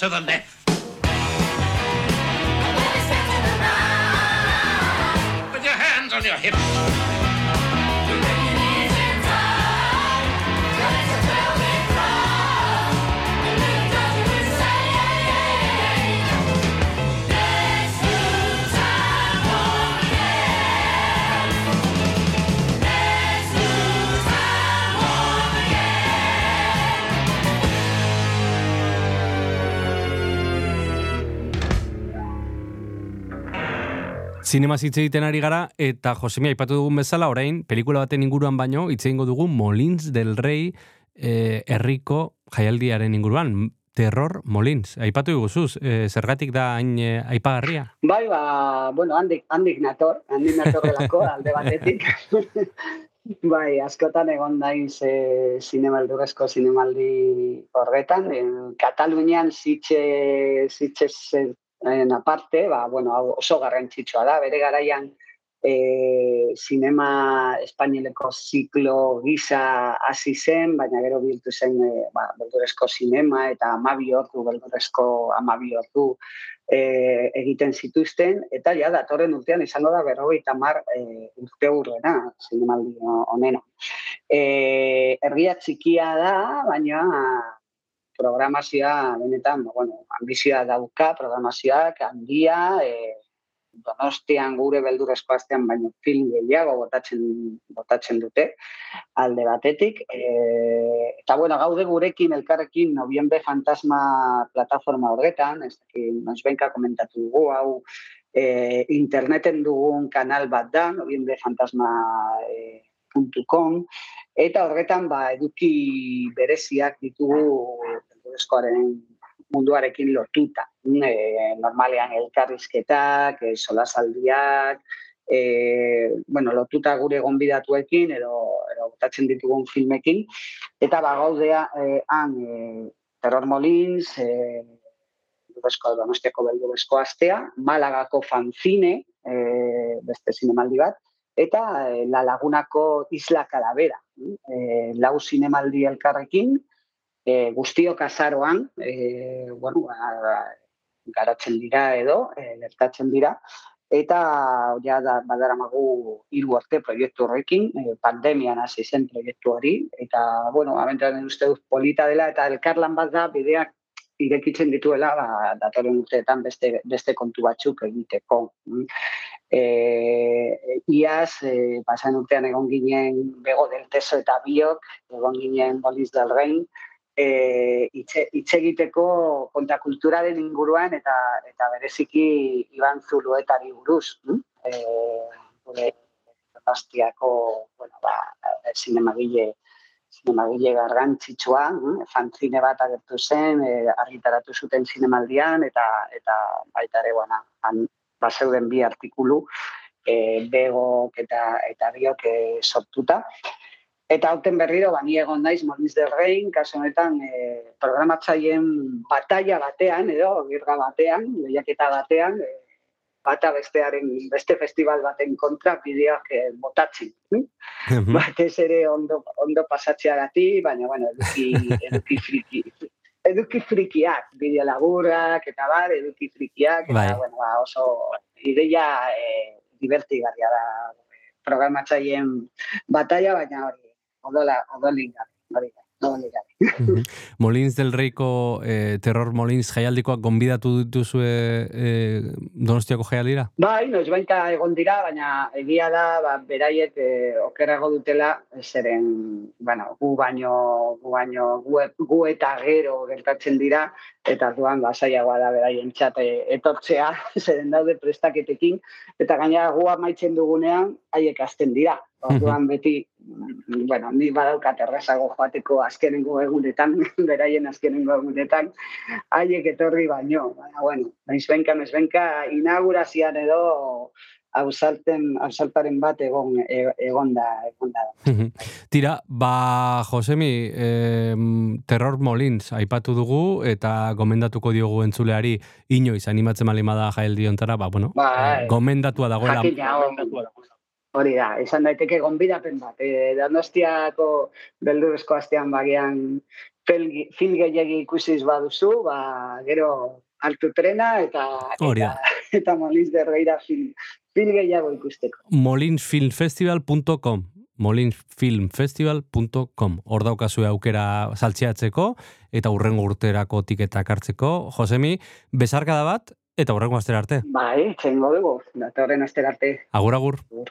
to the left. Your hands on your hips. Zinema hitz egiten ari gara, eta Josemi aipatu dugun bezala, orain, pelikula baten inguruan baino, hitz egingo dugu Molins del Rey eh, herriko jaialdiaren inguruan. Terror Molins. Aipatu diguzuz, eh, zergatik da hain eh, aipagarria? Bai, ba, bueno, handik, handik nator, handik natorrelako alde batetik. bai, askotan egon naiz e, zinemaldurezko zinemaldi horretan. En, Katalunian zitxe, zitxe zen aparte, ba, bueno, oso garrantzitsua da, bere garaian e, sinema espainoleko ziklo gisa hasi zen, baina gero biltu zen e, ba, beldurezko sinema eta amabi ordu, beldurezko amabi ordu e, egiten zituzten, eta ja, datorren urtean izango da berrogeita mar e, urte urrena, zinemaldi honena. E, ergia txikia da, baina programazioa benetan, ba, bueno, ambizioa dauka, programazioak handia, e, Donostian gure beldurrezko astean baino film gehiago botatzen botatzen dute alde batetik e, eta bueno gaude gurekin elkarrekin Noviembre Fantasma plataforma horretan ez dakit noizbenka komentatu dugu hau e, interneten dugun kanal bat da noviembrefantasma.com eta horretan ba eduki bereziak ditugu beldurrezkoaren munduarekin lotuta. E, normalean elkarrizketak, e, solasaldiak, e, bueno, lotuta gure gonbidatuekin edo, edo botatzen ditugun filmekin. Eta ba, gaudea e, han e, Terror Molins, e, Beldurrezko, Donostiako Beldurrezko astea, Malagako fanzine, e, beste zinemaldi bat, eta e, La Lagunako Isla Calavera. E, lau zinemaldi elkarrekin, e, guztiok azaroan, e, bueno, ba, garatzen dira edo, e, gertatzen dira, eta ja da, badaramagu hiru arte proiektu horrekin, e, pandemian hasi zen proiektu hori, eta, bueno, abentuaren uste dut polita dela, eta elkarlan bat da, bideak irekitzen dituela, ba, datorren urteetan beste, beste kontu batzuk egiteko. E, iaz, e, pasan urtean egon ginen bego del teso eta biok, egon ginen boliz del rein, e, hitz egiteko kontakulturaren inguruan eta eta bereziki Iban Zuluetari buruz. hm? E, Bastiako, bueno, ba, zinemagile zinemagile garrantzitsua, hm? fanzine bat agertu zen, e, argitaratu zuten zinemaldian eta eta baita ere bueno, han bazeuden bi artikulu e, begok eta, eta biok e, sortuta. Eta hauten berriro, bani egon naiz, Molins del Rein, kasu honetan, e, programatzaileen batalla batean, edo, girga batean, lehiaketa batean, e, bata bestearen, beste festival baten kontra bideoak e, botatzen. hm? Batez ere ondo, ondo pasatzeagati, baina, bueno, eduki, eduki friki, eduki frikiak, bideo laburrak, eta bar, eduki frikiak, eta, Bai. bueno, ba, oso ideia e, divertigarria da programatzaileen batalla, baina hori, dominicana, dominicana. Molins del Reiko eh, Terror Molins jaialdikoak gonbidatu dituzue eh, Donostiako jaialdira? Bai, noiz baita egon dira, baina egia da, ba, beraiek e, okerrago dutela, zeren, bueno, gu baino, gu baino, gu, gu eta gero gertatzen dira, eta orduan ba, zailagoa da beraien txate etortzea, zeren daude prestaketekin, eta gainera gu amaitzen dugunean, haiek hasten dira. Orduan beti, bueno, ni badaukat errazago joateko azkenengo egunetan, beraien azkenengo egunetan, haiek etorri baino. Baina, bueno, noizbenka, noizbenka, inaugurazioan edo hausalten, hausaltaren bat egon, e- egon da, egon da. Tira, ba, Josemi, eh, Terror Molins aipatu dugu eta gomendatuko diogu entzuleari inoiz animatzen malimada jaialdi ontara, ba, bueno, Bai. eh, gomendatua dagoela. Jakina, hori da, izan daiteke gonbidapen bat. E, Donostiako beldurrezko astean bagian film gehiagi ikusiz baduzu, ba, gero hartu trena eta Hori da. eta Molins de Reira film, film gehiago ikusteko. molinsfilmfestival.com molinsfilmfestival.com Hor daukazue aukera saltzeatzeko eta urrengo urterako tiketak hartzeko. Josemi, bezarkada bat eta urrengo astera arte. Bai, txengo dugu, datorren astera arte. Agur, agur. Someone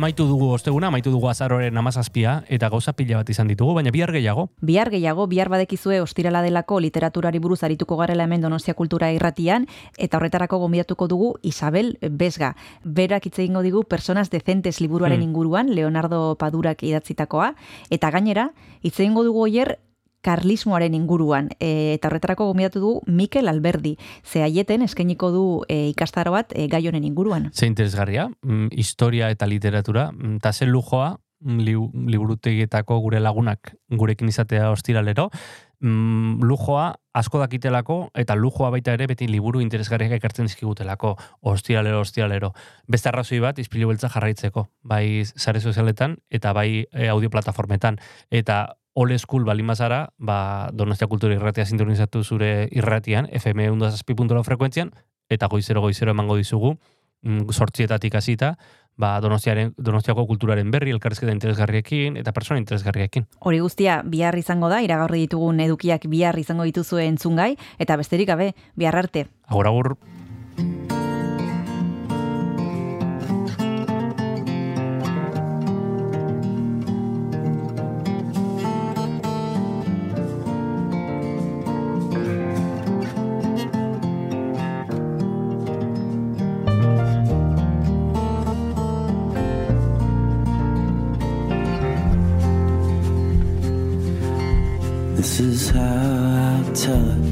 Amaitu dugu osteguna, amaitu dugu azaroren amazazpia, eta gauza pila bat izan ditugu, baina bihar gehiago. Bihar gehiago, bihar badekizue ostirala delako literaturari buruz arituko garela hemen Donostia Kultura irratian, eta horretarako gombidatuko dugu Isabel Besga. Berak hitz egingo digu Personas Decentes liburuaren Hmm. inguruan, Leonardo Padurak idatzitakoa, eta gainera, hitz egingo dugu oier karlismoaren inguruan. E, eta horretarako gombidatu dugu Mikel Alberdi. Ze aieten eskainiko du e, ikastaro bat e, gai honen inguruan. Ze interesgarria, mm, historia eta literatura, mm, eta zen lujoa, mm, liburutegietako gure lagunak gurekin izatea ostiralero, lujoa asko dakitelako, eta lujoa baita ere beti liburu interesgarriak ekartzen dizkigutelako, ostiralero, ostiralero. Beste arrazoi bat, izpilu beltza jarraitzeko, bai sare sozialetan, eta bai e, audioplatformetan. Eta old school balin bazara, ba, Donostia Kultura irratia sintonizatu zure irratian, FM 107.lau frekuentzian, eta goizero goizero emango dizugu, mm, sortzietatik hasita, ba, Donostiaren, Donostiako kulturaren berri, elkarrizketa interesgarriekin, eta persona interesgarriekin. Hori guztia bihar izango da, iragarri ditugun edukiak bihar izango dituzue entzungai, eta besterik gabe, bihar arte. Agur, agur. Is how I tell it.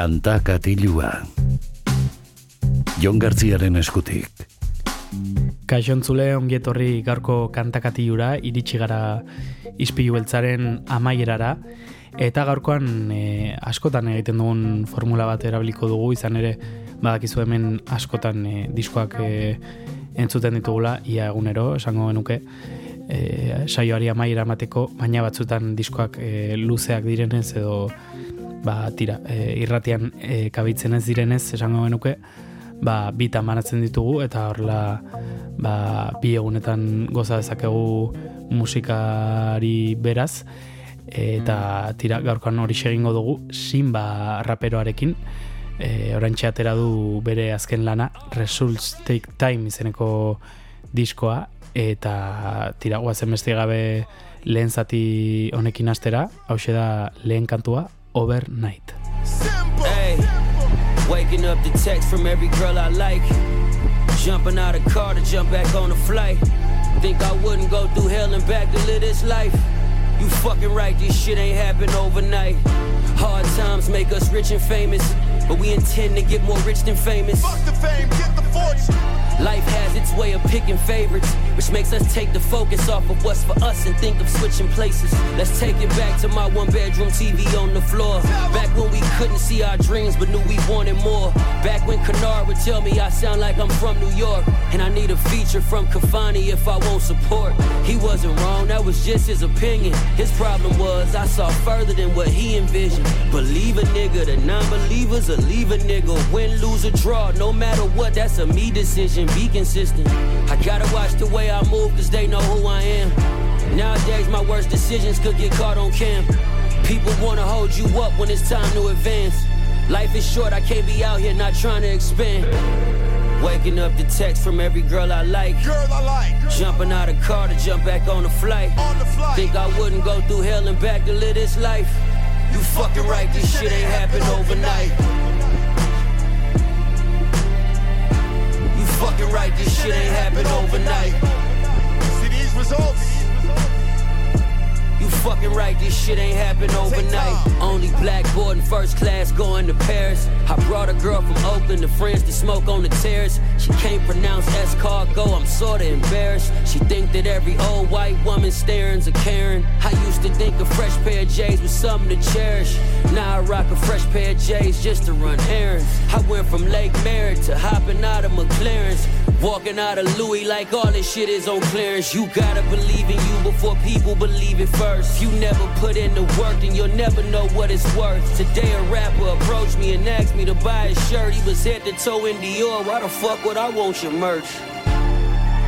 Kanta katilua. Jon Gartziaren eskutik. Kaixontzule ongietorri gaurko kantakatiura iritsi gara ispilu beltzaren amaierara eta gaurkoan e, askotan egiten dugun formula bat erabiliko dugu izan ere badakizu hemen askotan e, diskoak e, entzuten ditugula ia egunero esango genuke e, saioari amaiera emateko baina batzutan diskoak e, luzeak direnez edo ba, tira, e, irratian e, kabitzen ez direnez esango genuke ba, bita manatzen ditugu eta horrela ba, bi egunetan goza dezakegu musikari beraz. Eta tira gaurkoan hori egingo dugu Simba raperoarekin. E, orantxe atera du bere azken lana Results Take Time izeneko diskoa. Eta tira guazen beste gabe lehen zati honekin astera hau da lehen kantua Overnight Hey, waking up the text from every girl I like. Jumping out of car to jump back on a flight. Think I wouldn't go through hell and back to live this life. You fucking right, this shit ain't happen overnight. Hard times make us rich and famous, but we intend to get more rich than famous. Fuck the fame, get the fortune. Life has its way of picking favorites, which makes us take the focus off of what's for us and think of switching places. Let's take it back to my one bedroom TV on the floor. Back when we couldn't see our dreams but knew we wanted more. Back when Kennard would tell me I sound like I'm from New York. And I need a feature from Kafani if I won't support. He wasn't wrong, that was just his opinion. His problem was I saw further than what he envisioned. Believe a nigga, the non-believers will leave a nigga. Win, lose, or draw, no matter what, that's a me decision. Be consistent. I gotta watch the way I move, cause they know who I am. Nowadays, my worst decisions could get caught on cam. People wanna hold you up when it's time to advance. Life is short, I can't be out here not trying to expand. Waking up the text from every girl I like. Girl I like. Jumping out of car to jump back on the flight. On the flight. Think I wouldn't go through hell and back to live this life. You fucking right, this shit ain't happen overnight. Fucking right, this shit ain't happen overnight. See these results? You fucking right, this shit ain't happen overnight. Only black board in first class going to Paris. I brought a girl from Oakland to France to smoke on the terrace. She can't pronounce escargot, I'm sorta embarrassed. She think that every old white woman staring's a Karen. I used to think a fresh pair of J's was something to cherish. Now I rock a fresh pair of J's just to run errands. I went from Lake Merritt to hopping out of McLaren's. Walking out of Louis like all this shit is on clearance. You gotta believe in you before people believe it first. You never put in the work, then you'll never know what it's worth. Today a rapper approached me and asked me to buy his shirt. He was head to toe in Dior. Why the fuck would I want your merch?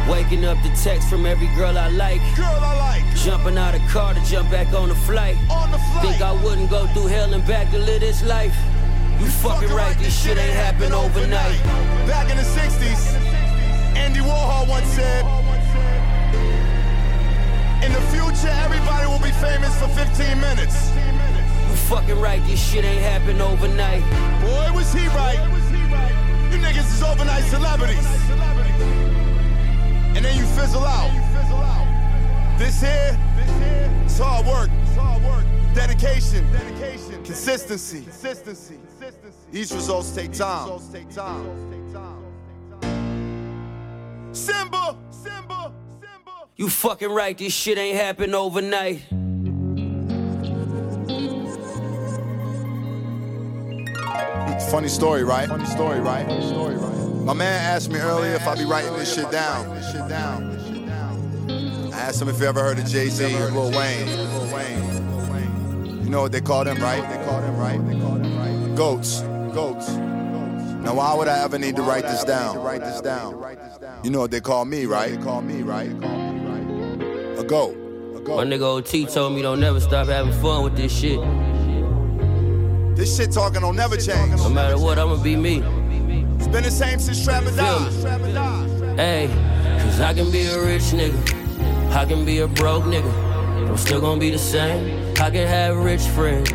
Waking up the text from every girl I like. Girl I like. Jumping out of car to jump back on the flight. On the flight. Think I wouldn't go through hell and back to live this life. You fucking right, this shit ain't happen overnight. Back in the 60s, Andy Warhol once said, In the future, everybody will be famous for 15 minutes. You fucking right, this shit ain't happen overnight. Boy, was he right. You niggas is overnight celebrities. And then you fizzle out. This here, it's hard work. Dedication. Consistency. These results take time. Symba! Symba! You fucking right, this shit ain't happen overnight. Funny story, right? Funny story, right? Story, right? My man asked me earlier if I'd be writing this shit down. I asked him if he ever heard of Jay Z and Lil Wayne. You know what they call them, right? They call them, right? They call them, right? Goats. Goats. Now, why would I ever need to write this down? Write this down. You know what they call me, right? They call me, right? A goat. My nigga OT told me don't never stop having fun with this shit. This shit talking don't never change. No matter what, I'ma be me. It's been the same since Trapper died. Hey, cause I can be a rich nigga. I can be a broke nigga. I'm still gonna be the same. I can have rich friends.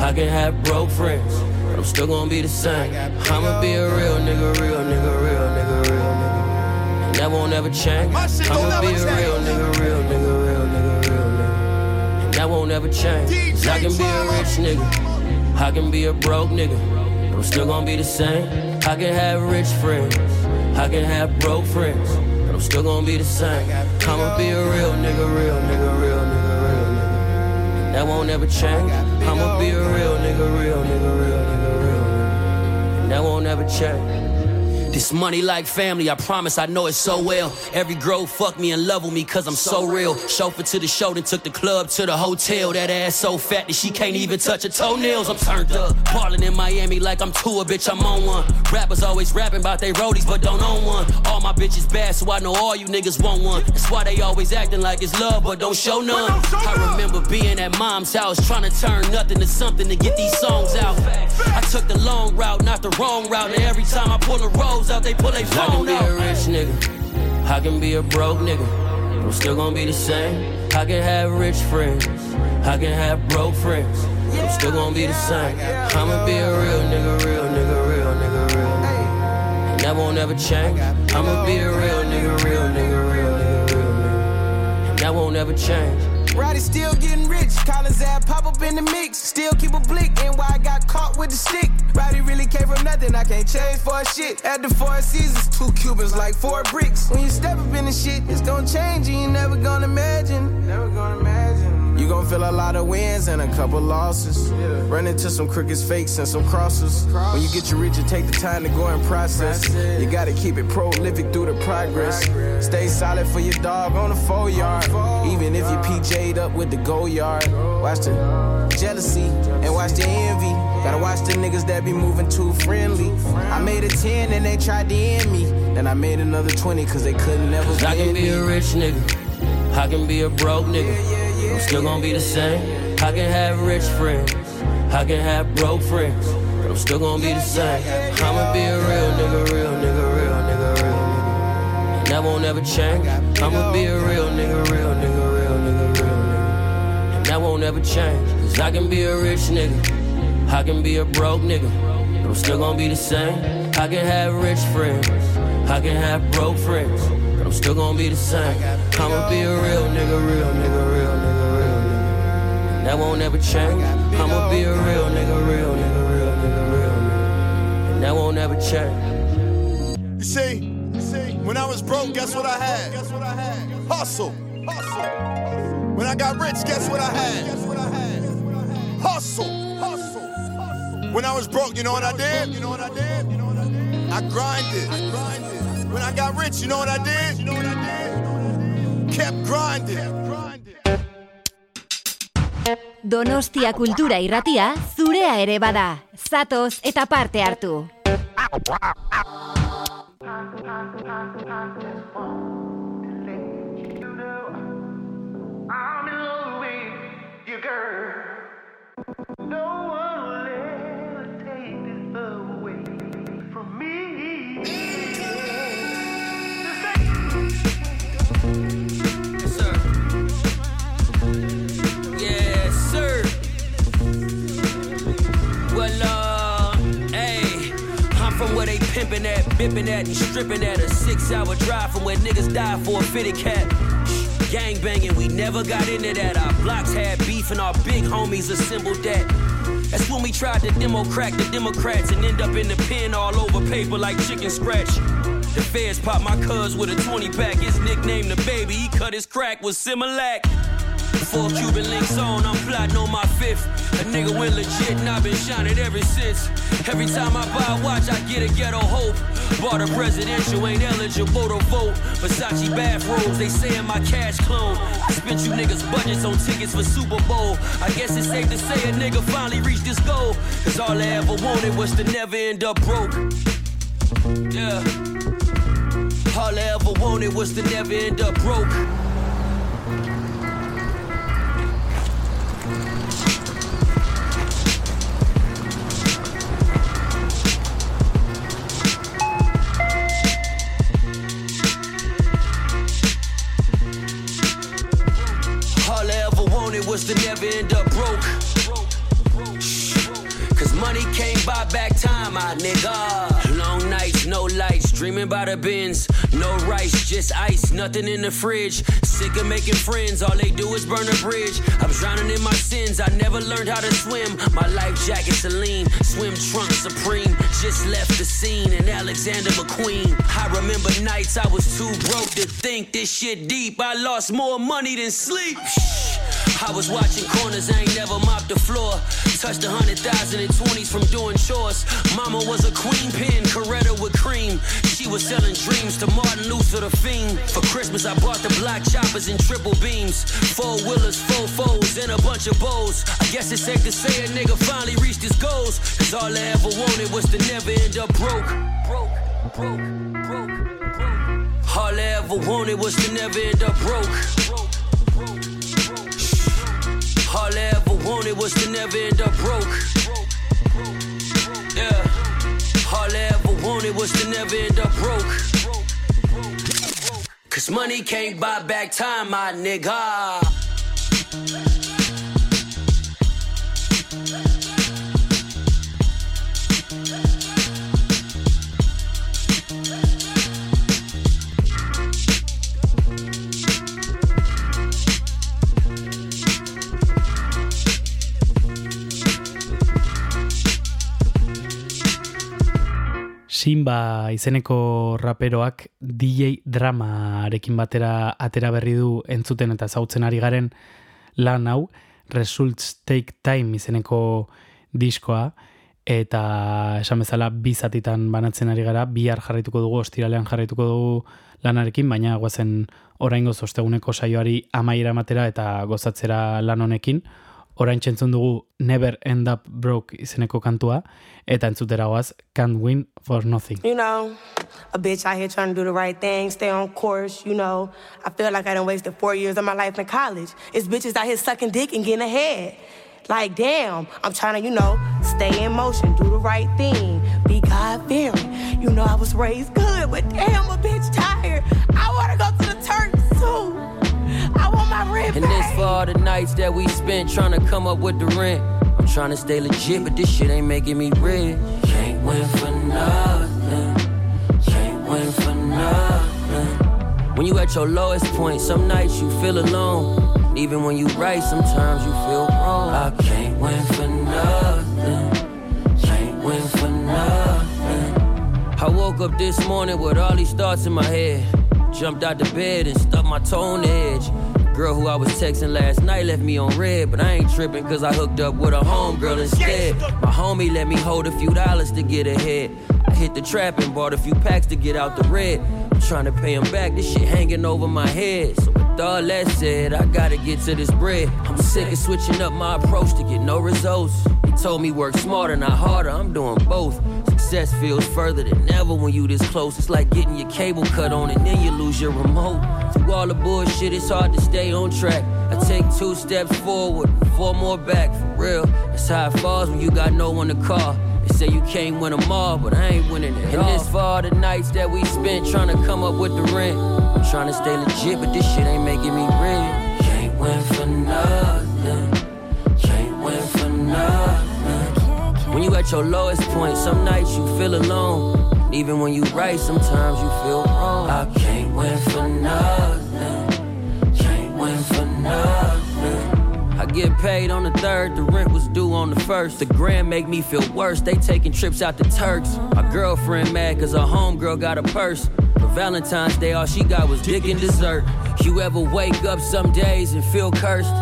I can have broke friends. But I'm still gonna be the same. I'ma be a real nigga, real nigga, real nigga, real nigga. And that won't ever change. I'ma be a real nigga, real nigga, real nigga, real nigga. And that won't ever change. 'Cause I can be a rich nigga. I can be a broke nigga. but I'm still gonna be the same. I can have rich friends, I can have broke friends, but I'm still gonna be the same. I'ma be a real nigga, real nigga, real nigga, real nigga. That won't ever change. I'ma be a real nigga, real nigga, real nigga, real nigga. That won't ever change. This money like family, I promise I know it so well. Every girl fuck me and love with me cause I'm so real. Chauffeur to the show, then took the club to the hotel. That ass so fat that she can't even touch her toenails. I'm turned up. Ballin' in Miami like I'm tour, bitch, I'm on one. Rappers always rapping about they roadies, but don't own one. All my bitches bad, so I know all you niggas want one. That's why they always acting like it's love, but don't show none. I remember being at mom's house, trying to turn nothing to something to get these songs out. I took the long route, not the wrong route. And every time I pull a rose out, they pull a I can be out. a rich nigga. I can be a broke nigga. I'm still gonna be the same. I can have rich friends. I can have broke friends. I'm still gonna be the same. I'ma be a real nigga, real nigga, real nigga, real nigga. And that won't ever change. I'ma be a real nigga, real nigga, real nigga, real nigga. And that won't ever change. Roddy still getting rich. Collins ad pop up in the mix. Still keep a blick. And why I got caught with the stick. Roddy really came from nothing. I can't change for a shit. At the four seasons, two Cubans like four bricks. When you step up in the shit, it's gonna change. And you never gonna imagine. Never gonna imagine. You gon' feel a lot of wins and a couple losses. Run into some crooked fakes and some crosses. When you get your rich, you take the time to go and process. You gotta keep it prolific through the progress. Stay solid for your dog on the four yard. Even if you PJ'd up with the go yard. Watch the jealousy and watch the envy. Gotta watch the niggas that be moving too friendly. I made a 10 and they tried to end me. Then I made another 20 cause they couldn't never Cause I can be me. a rich nigga. I can be a broke nigga. I'm still gonna be the same. I can have rich friends. I can have broke friends. But I'm still gonna be the same. I'ma be a real nigga, real nigga, real nigga, real nigga. And that won't ever change. I'ma be a real nigga, real nigga, real nigga, real nigga. And that won't ever change. Cause I can be a rich nigga. I can be a broke nigga. But I'm still gonna be the same. I can have rich friends. I can have broke friends. But I'm still gonna be the same. I'ma be a real nigga, real nigga, real nigga, real nigga. And that won't ever change. I'ma be a real nigga, real nigga, real nigga, real nigga. And that won't ever change. You see, you see, when I was broke, guess what I had? Guess what I had? Hustle. Hustle. When I got rich, guess what I had? Guess what I had? Hustle. When I was broke, you know what I did? You know what I did? You know what I did? I grinded. I grinded. When I got rich, you know what I did? You know what I did? Kept grinding. Donostia kultura irratia zurea ere bada. Zatoz eta parte hartu. I'm in love with you, girl. No one from where they pimpin' at, bippin' at, and strippin' at. A six-hour drive from where niggas die for a fitted cat. Gang banging, we never got into that. Our blocks had beef, and our big homies assembled that. That's when we tried to demo crack the Democrats and end up in the pen all over paper like chicken scratch. The feds popped my cuz with a 20 pack. His nickname the baby, he cut his crack with Similac. Four Cuban links on, I'm plotting on my fifth. A nigga went legit and I've been shining ever since. Every time I buy a watch, I get a ghetto hope. Bought a presidential, ain't eligible to vote. Versace bathrobes, they saying my cash clone. I spent you niggas budgets on tickets for Super Bowl. I guess it's safe to say a nigga finally reached his goal. Cause all I ever wanted was to never end up broke. Yeah. All I ever wanted was to never end up broke. Was to never end up broke. Cause money can't buy back time, my nigga. Long nights, no lights, Dreaming about the bins, no rice, just ice, nothing in the fridge. Sick of making friends, all they do is burn a bridge. I'm drowning in my sins, I never learned how to swim. My life jacket Celine, swim trunk Supreme. Just left the scene in Alexander McQueen. I remember nights I was too broke to think this shit deep. I lost more money than sleep. I was watching corners, I ain't never mopped the floor. Touched a hundred thousand in twenties from doing chores. Mama was a queen pin, Coretta with cream. She was selling dreams to Martin Luther the fiend. For Christmas, I bought the black choppers and triple beams. Four wheelers, four foes, and a bunch of bows. I guess it's safe to say a nigga finally reached his goals. Cause all I ever wanted was to never end up broke. Broke, broke, broke, broke. All I ever wanted was to never end up broke. Wanted was to never end up broke. Yeah. All I ever wanted was to never end up broke. Cause money can't buy back time, my nigga. Simba izeneko raperoak DJ dramarekin batera atera berri du entzuten eta zautzen ari garen lan hau Results Take Time izeneko diskoa eta esan bezala bi zatitan banatzen ari gara, bihar jarraituko dugu, ostiralean jarraituko dugu lanarekin, baina guazen oraingo osteguneko saioari amaiera ematera eta gozatzera lan honekin. Orain txentzun dugu Never End Up Broke izeneko kantua, eta entzutera goaz Can't Win For Nothing. You know, a bitch out here trying to do the right thing, stay on course, you know. I feel like I done wasted four years of my life in college. It's bitches out here sucking dick and getting ahead. Like, damn, I'm trying to, you know, stay in motion, do the right thing, be God fearing. You know, I was raised good, but damn, a bitch tired. I want to go to the Turks rent And this for all the nights that we spent trying to come up with the rent. I'm trying to stay legit, but this shit ain't making me rich. Can't win for nothing. Can't win for nothing. When you at your lowest point, some nights you feel alone. Even when you right, sometimes you feel wrong. I can't win for nothing. Can't win for nothing. I woke up this morning with all these thoughts in my head. Jumped out the bed and stuck my the edge. Girl who I was texting last night left me on red, but I ain't tripping cause I hooked up with a homegirl instead. My homie let me hold a few dollars to get ahead. I hit the trap and bought a few packs to get out the red. I'm trying to pay him back, this shit hanging over my head. So with all that said, I gotta get to this bread. I'm sick of switching up my approach to get no results. He told me work smarter, not harder, I'm doing both. Success feels further than ever when you this close. It's like getting your cable cut on and then you lose your remote. Through all the bullshit, it's hard to stay on track. I take two steps forward, four more back, for real. That's how it falls when you got no one to call. They say you can't win them all, but I ain't winning it. And this for all the nights that we spent trying to come up with the rent. I'm trying to stay legit, but this shit ain't making me rich. Can't win for nothing. Can't win for nothing. When you at your lowest point, some nights you feel alone. Even when you right, sometimes you feel wrong. I can't win for nothing. Can't win for nothing. I get paid on the third, the rent was due on the first. The grand make me feel worse, they taking trips out to Turks. My girlfriend mad cause her homegirl got a purse. For Valentine's Day, all she got was dick and dessert. You ever wake up some days and feel cursed?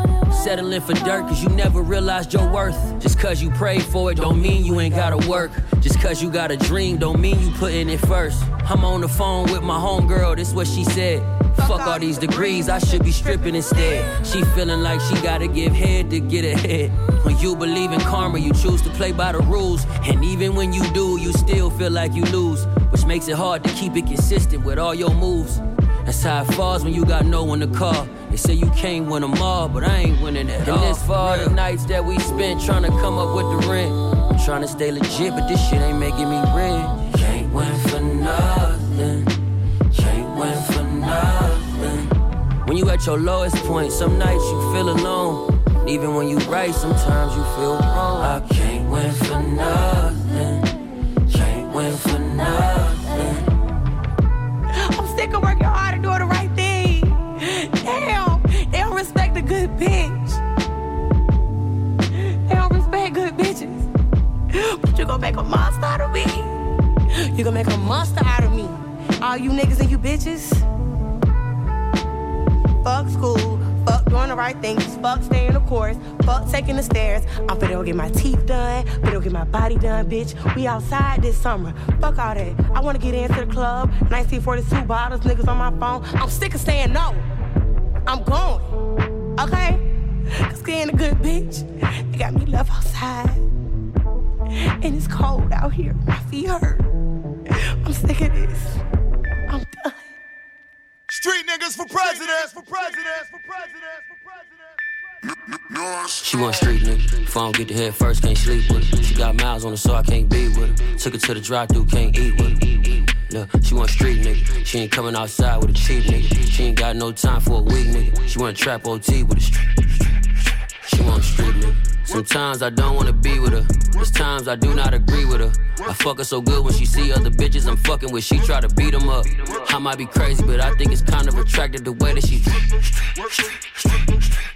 Settling for dirt cause you never realized your worth. Just cause you prayed for it don't mean you ain't gotta work. Just cause you got a dream don't mean you putting it first. I'm on the phone with my homegirl, this what she said. Fuck all these degrees, I should be stripping instead. She feeling like she gotta give head to get ahead. When you believe in karma, you choose to play by the rules. And even when you do, you still feel like you lose. Which makes it hard to keep it consistent with all your moves. That's how it falls when you got no one to call. They say you can't win them all, but I ain't winning at all. And this for all the nights that we spent trying to come up with the rent. I'm trying to stay legit, but this shit ain't making me rich. Can't win for nothing. at your lowest point. Some nights you feel alone. Even when you write, sometimes you feel wrong. I can't win for nothing. Can't win for nothing. I'm sick of working hard and doing the right thing. Damn, they don't respect a good bitch. They don't respect good bitches. But you gonna make a monster out of me. You gonna make a monster out of me. All you niggas and you bitches. Fuck school. Fuck doing the right things. Fuck staying the course. Fuck taking the stairs. I'm finna go get my teeth done. Finna go get my body done, bitch. We outside this summer. Fuck all that. I wanna get into the club. 1942 bottles, niggas on my phone. I'm sick of saying no. I'm going. Okay? Cause being a good bitch, you got me left outside. And it's cold out here. My feet hurt. I'm sick of this. I'm done. Street niggas for president, for president, for president, for president. She want street nigga. If I don't get the head first, can't sleep with her. She got miles on her, so I can't be with her. Took her to the drive through can't eat with her. Look, she want street nigga. She ain't coming outside with a cheap nigga. She ain't got no time for a weak nigga. She want trap OT with a street. She want street nigga. Sometimes I don't wanna be with her. There's times I do not agree with her. I fuck her so good when she see other bitches I'm fucking with. She try to beat them up. I might be crazy, but I think it's kind of attractive the way that she.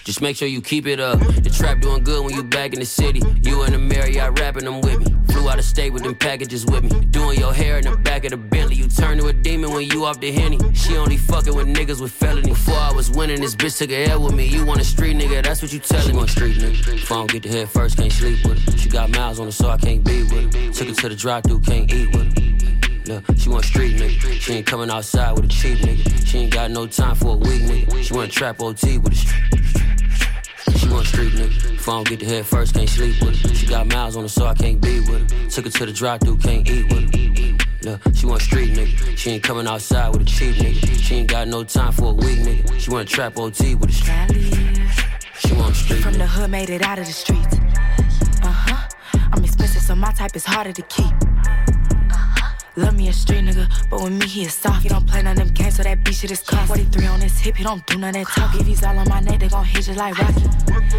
Just make sure you keep it up. The trap doing good when you back in the city. You and the Marriott rapping them with me. Flew out of state with them packages with me. Doing your hair in the back of the Bentley. You turn to a demon when you off the henny. She only fucking with niggas with felony. Before I was winning, this bitch took a L with me. You want a street nigga, that's what you telling me. Want street nigga. If I don't get the head first, can't sleep with her. She got miles on her, so I can't be with her. Took her to the drive through, can't eat with her. Look, she want street nigga. She ain't coming outside with a cheap nigga. She ain't got no time for a weak nigga. She want trap OT with a street. She want street nigga. If I don't get the head first, can't sleep with her. She got miles on her, so I can't be with her. Took her to the drive through, can't eat with her. Look, she want street nigga. She ain't coming outside with a cheap nigga. She ain't got no time for a weak nigga. She want trap OT with a street. She want street From the hood, made it out of the streets. Uh huh. I'm expensive, so my type is harder to keep. Love me a street nigga, but with me he is soft. He don't play none of them games, so that beat shit is cost. 43 on his hip, he don't do none of that talk. If he's all on my neck, they gon' hit you like Rocky.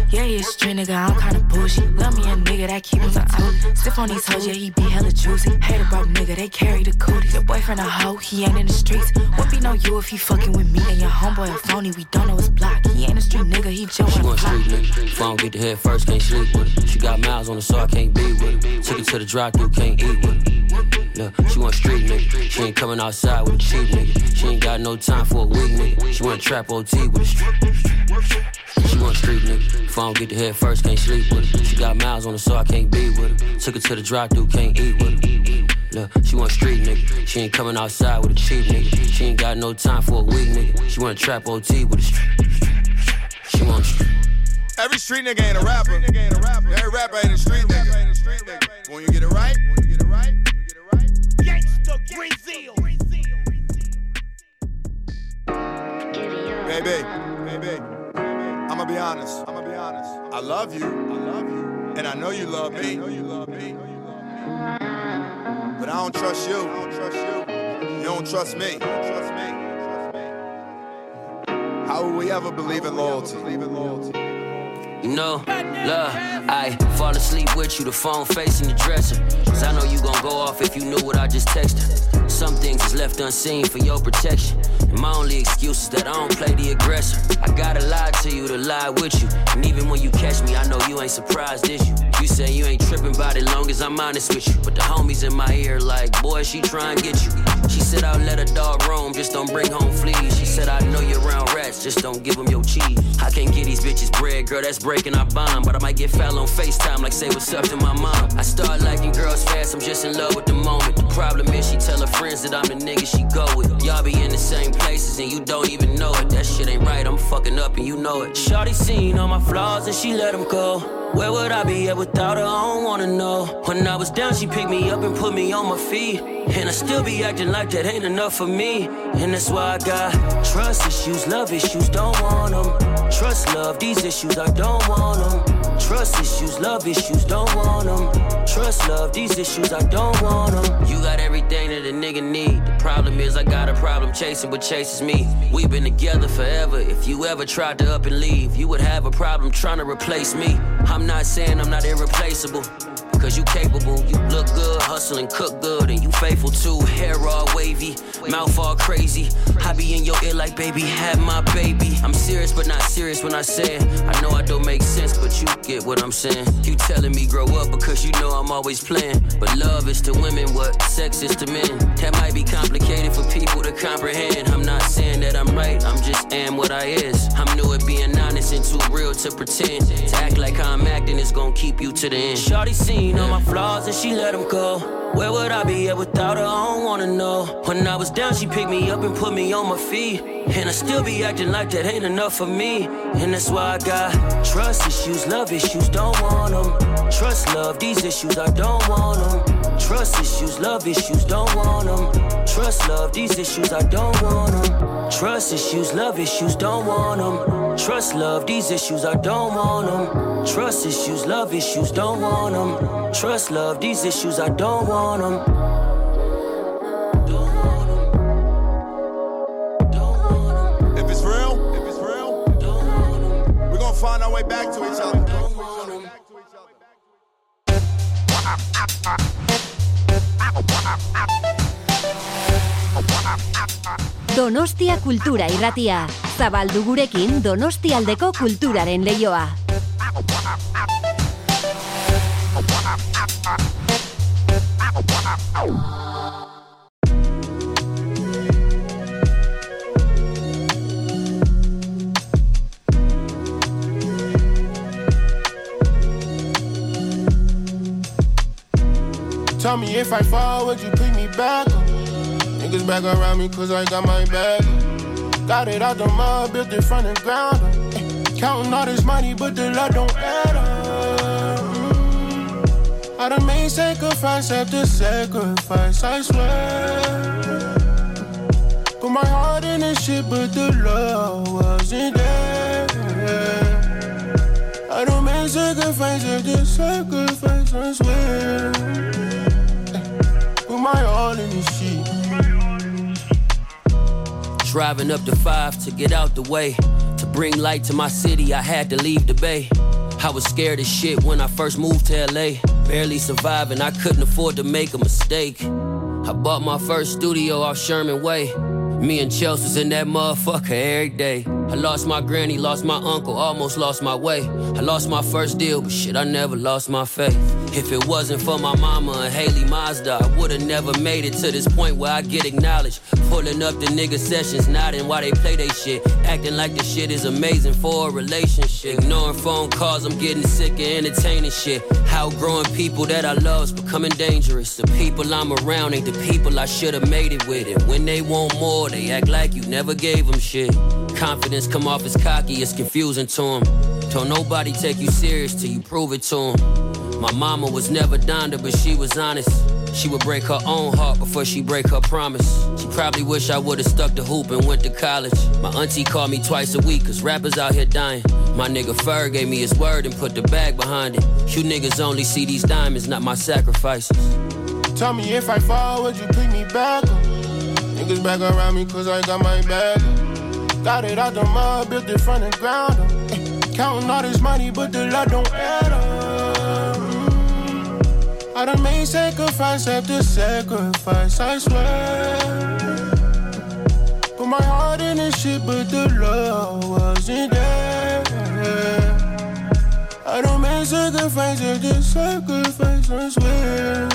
Yeah, he a street nigga, I'm kinda bullshit. Love me a nigga that keep him a toe. Stiff on these hoes, yeah, he be hella juicy. Hate a broke nigga, they carry the cooties. Your boyfriend a hoe, he ain't in the streets. What be no you if he fucking with me? And your homeboy a phony, we don't know his block. He ain't a street nigga, he just She want street nigga. If I don't get the head first, can't sleep with her. She got miles on her, so I can't be with her. Took it to the drive through, can't eat with her. She want street nigga. She ain't coming outside with a cheap nigga. She ain't got no time for a weak nigga. She want trap OT with a street. She want street nigga. If I don't get the head first, can't sleep with her. She got miles on her, so I can't be with her. Took her to the drive through, can't eat with her. Look, she want street nigga. She ain't coming outside with a cheap nigga. She ain't got no time for a weak nigga. She want trap OT with a street. She want street. Every street nigga ain't a rapper. Every rapper ain't a street nigga. When you get it right, Brazil. baby, baby. I'ma be honest. I'ma be honest. I love you. I love you. And I know you love me. I know you love me. But I don't trust you. I don't trust you. You don't trust me. Trust me. How will we ever believe in loyalty? believe in loyalty? You know, love, I fall asleep with you, the phone facing the dresser. Cause I know you gon' go off if you knew what I just texted. Some things is left unseen for your protection. And my only excuse is that I don't play the aggressor. I gotta lie to you to lie with you. And even when you catch me, I know you ain't surprised, is you? You say you ain't tripping about it long as I'm honest with you. But the homies in my ear like, boy, she try and get you. She said I'll let a dog roam, just don't bring home fleas. She said I know you're around rats, just don't give them your cheese. I can't get these bitches bread, girl, that's breaking our bond. But I might get foul on FaceTime, like say what's up to my mom. I start liking girls fast, I'm just in love with the moment. The problem is she tell her friends that I'm the nigga she go with. Y'all be in the same places and you don't even know it. That shit ain't right, I'm fucking up and you know it. Shawty seen all my flaws and she let them go. Where would I be at without her? I don't wanna know. When I was down, she picked me up and put me on my feet. And I still be acting like that ain't enough for me. And that's why I got trust issues, love issues, don't want them. Trust love, these issues, I don't want them. Trust issues, love issues, don't want them. Trust love, these issues, I don't want them. You got everything that a nigga need. The problem is, I got a problem chasing what chases me. We've been together forever. If you ever tried to up and leave, you would have a problem trying to replace me. I'm not saying I'm not irreplaceable. Cause you capable, you look good, hustle and cook good, and you faithful too. Hair all wavy, mouth all crazy. I be in your ear like, baby, have my baby. I'm serious, but not serious when I say it. I know I don't make sense, but you get what I'm saying. You telling me grow up because you know I'm always playing. But love is to women what sex is to men. That might be complicated for people to comprehend. I'm not saying that I'm right, I'm just am what I is. I'm new at being honest and too real to pretend. To act like how I'm acting is gonna keep you to the end. Shawty seen all my flaws and she let them go. Where would I be at without her? I don't wanna know. When I was down, she picked me up and put me on my feet. And I still be acting like that ain't enough for me. And that's why I got trust issues, love issues, don't want them. Trust, love, these issues, I don't want them. Trust issues, love issues, don't want them. Trust, love, these issues, I don't want them. Trust issues, love issues, don't want them. Trust, love, these issues, I don't want them. Trust issues, love issues, don't want them. Trust, love, these issues, I don't want them. If it's real, if it's real, we're gonna find our way back to each other. Donostia Kultura Irratia. Zabaldu gurekin Donostialdeko kulturaren leioa. Tell me if I fall, would you pick me back up? Niggas back around me cause I got my bag. Got it out the mud, built it from the ground. Eh, Counting all this money, but the love don't add up. Mm. I done made sacrifice after sacrifice, I swear. Put my heart in this shit, but the love wasn't there. I don't make sacrifice after sacrifice, I swear. Put my all in this shit. Driving up the five to get out the way. To bring light to my city, I had to leave the bay. I was scared as shit when I first moved to LA. Barely surviving, I couldn't afford to make a mistake. I bought my first studio off Sherman Way. Me and Chelsea was in that motherfucker every day. I lost my granny, lost my uncle, almost lost my way. I lost my first deal, but shit, I never lost my faith. If it wasn't for my mama and Haley Mazda, I would've never made it to this point where I get acknowledged. Pulling up the nigga sessions, nodding while they play they shit. Acting like the shit is amazing for a relationship. Ignoring phone calls, I'm getting sick of entertaining shit. Outgrowing people that I love's becoming dangerous. The people I'm around ain't the people I should've made it with. And when they want more, they act like you never gave them shit. Confidence come off as cocky, it's confusing to them. Don't nobody take you serious till you prove it to them. My mama was never Donda, but she was honest. She would break her own heart before she break her promise. She probably wish I would've stuck to hoop and went to college. My auntie called me twice a week, cause rappers out here dying. My nigga Ferg gave me his word and put the bag behind it. You niggas only see these diamonds, not my sacrifices. Tell me if I fall, would you pick me back? Niggas back around me cause I got my bag. Got it out the mud, built it from the ground up. Eh, Counting all this money, but the love don't add up. I done made sacrifice after sacrifice, I swear. Put my heart in this shit, but the love wasn't there. I don't make sacrifice after sacrifice, I swear.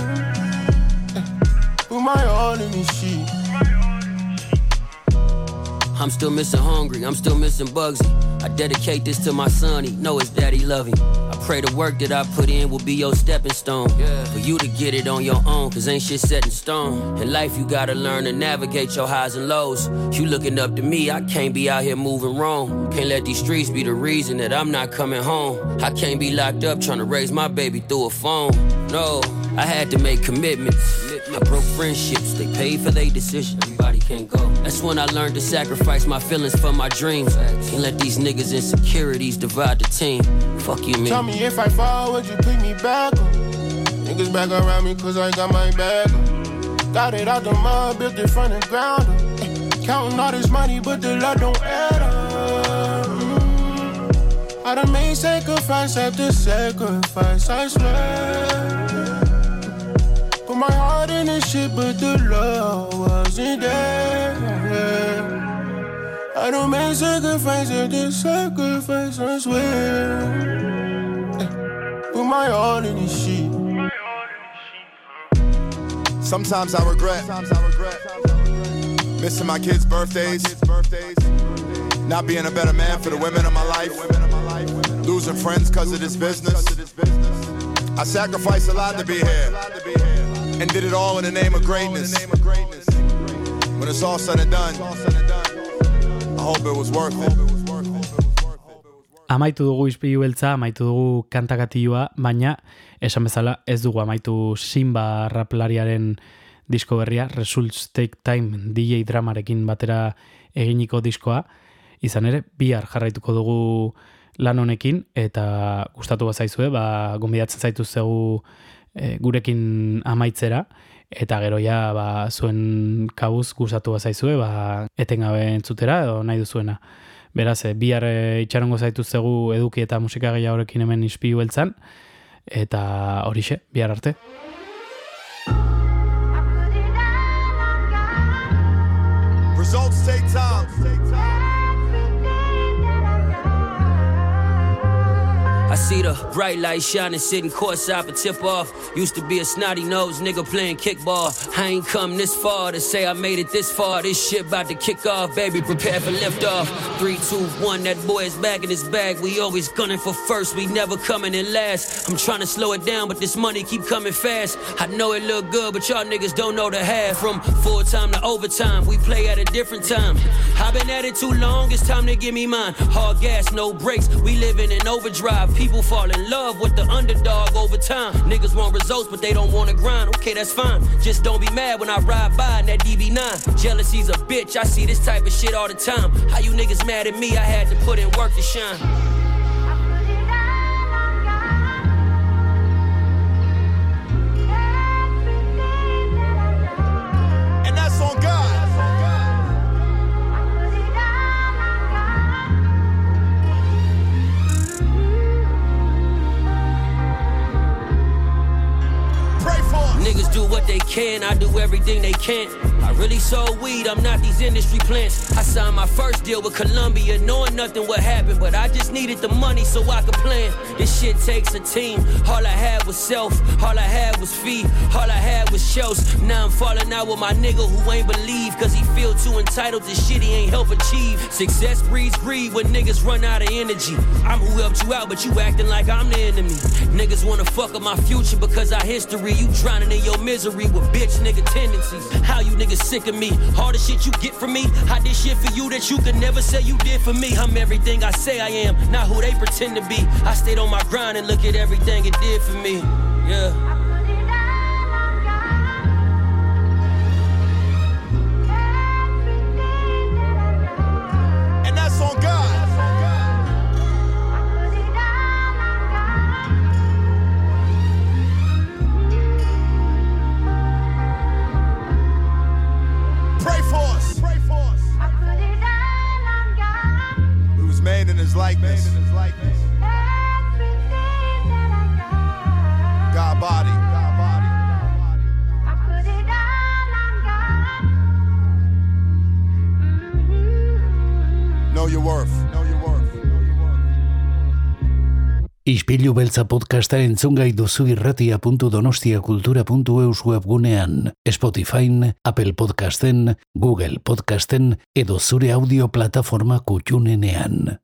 Put my heart in this shit. I'm still missing hungry, I'm still missing Bugsy. I dedicate this to my son, he know his daddy love him. I pray the work that I put in will be your stepping stone. For you to get it on your own, cause ain't shit set in stone. In life, you gotta learn to navigate your highs and lows. You looking up to me, I can't be out here moving wrong. Can't let these streets be the reason that I'm not coming home. I can't be locked up trying to raise my baby through a phone. No, I had to make commitments. I broke friendships, they paid for their decision. Everybody can't go. That's when I learned to sacrifice my feelings for my dreams. Can't let these niggas' insecurities divide the team. Fuck you, man. Tell me if I fall, would you pick me back up? Niggas back around me cause I got my bag up. Got it out the mud, built it from the ground up. Eh, Counting all this money, but the love don't add up. I done made sacrifice after sacrifice, I swear. My heart in the shit, but the love wasn't there. I don't make sacrifices, just sacrifice, I swear. Put my all in this shit. Sometimes I regret. Missing my kids' birthdays. Not being a better man for the women of my life. Losing friends because of this business. I sacrificed a lot to be here. And did it all in the name of greatness. When it's all said and done, I hope it was worth it. Amaitu dugu izpilu beltza, amaitu dugu kantakatilua, baina esan bezala ez dugu amaitu Simba raplariaren disko berria, Results Take Time DJ dramarekin batera eginiko diskoa, izan ere, bihar jarraituko dugu lan honekin, eta gustatu bazaizue, ba, gombidatzen zaitu zegu e, gurekin amaitzera, eta gero ja ba, zuen kabuz gustatu bazaizue, ba, etengabe entzutera edo nahi duzuena. Beraz, eh, bihar eh, itxarongo zaitu zegu eduki eta musika gehiagorekin hemen ispilu beltzan, eta horixe, bihar arte. See the bright light shining, sitting courtside for tip off. Used to be a snotty nose nigga playing kickball. I ain't come this far to say I made it this far. This shit about to kick off, baby. Prepare for liftoff. Three, two, one. That boy is back in his bag. We always gunning for first. We never coming in last. I'm trying to slow it down, but this money keep coming fast. I know it look good, but y'all niggas don't know the half. From full time to overtime, we play at a different time. I've been at it too long. It's time to give me mine. Hard gas, no brakes. We living in overdrive. People fall in love with the underdog over time. Niggas want results, but they don't want to grind. Okay, that's fine. Just don't be mad when I ride by in that DB9. Jealousy's a bitch. I see this type of shit all the time. How you niggas mad at me? I had to put in work to shine. And that's on God. They can, I do everything they can't. I really sold weed, I'm not these industry plants. I signed my first deal with Columbia, knowing nothing would happen, but I just needed the money so I could plan. This shit takes a team. All I had was self, all I had was feet, all I had was shows. Now I'm falling out with my nigga who ain't believe, cause he feel too entitled to shit he ain't help achieve. Success breeds greed when niggas run out of energy. I'm who helped you out, but you acting like I'm the enemy. Niggas wanna fuck up my future because our history. You drowning in your misery with bitch nigga tendencies. How you niggas sick of me? All the shit you get from me. I did shit for you that you could never say you did for me. I'm everything I say I am, not who they pretend to be. I stayed on my grind and look at everything it did for me. Yeah. And that's on God. In his likeness. God body. God body. Know your worth. Know your worth. Ispilu beltza podcasta entzungai duzu irratia.donostiakultura.eus webgunean, Spotify, Apple Podcasten, Google Podcasten edo zure audio plataforma kutxunenean.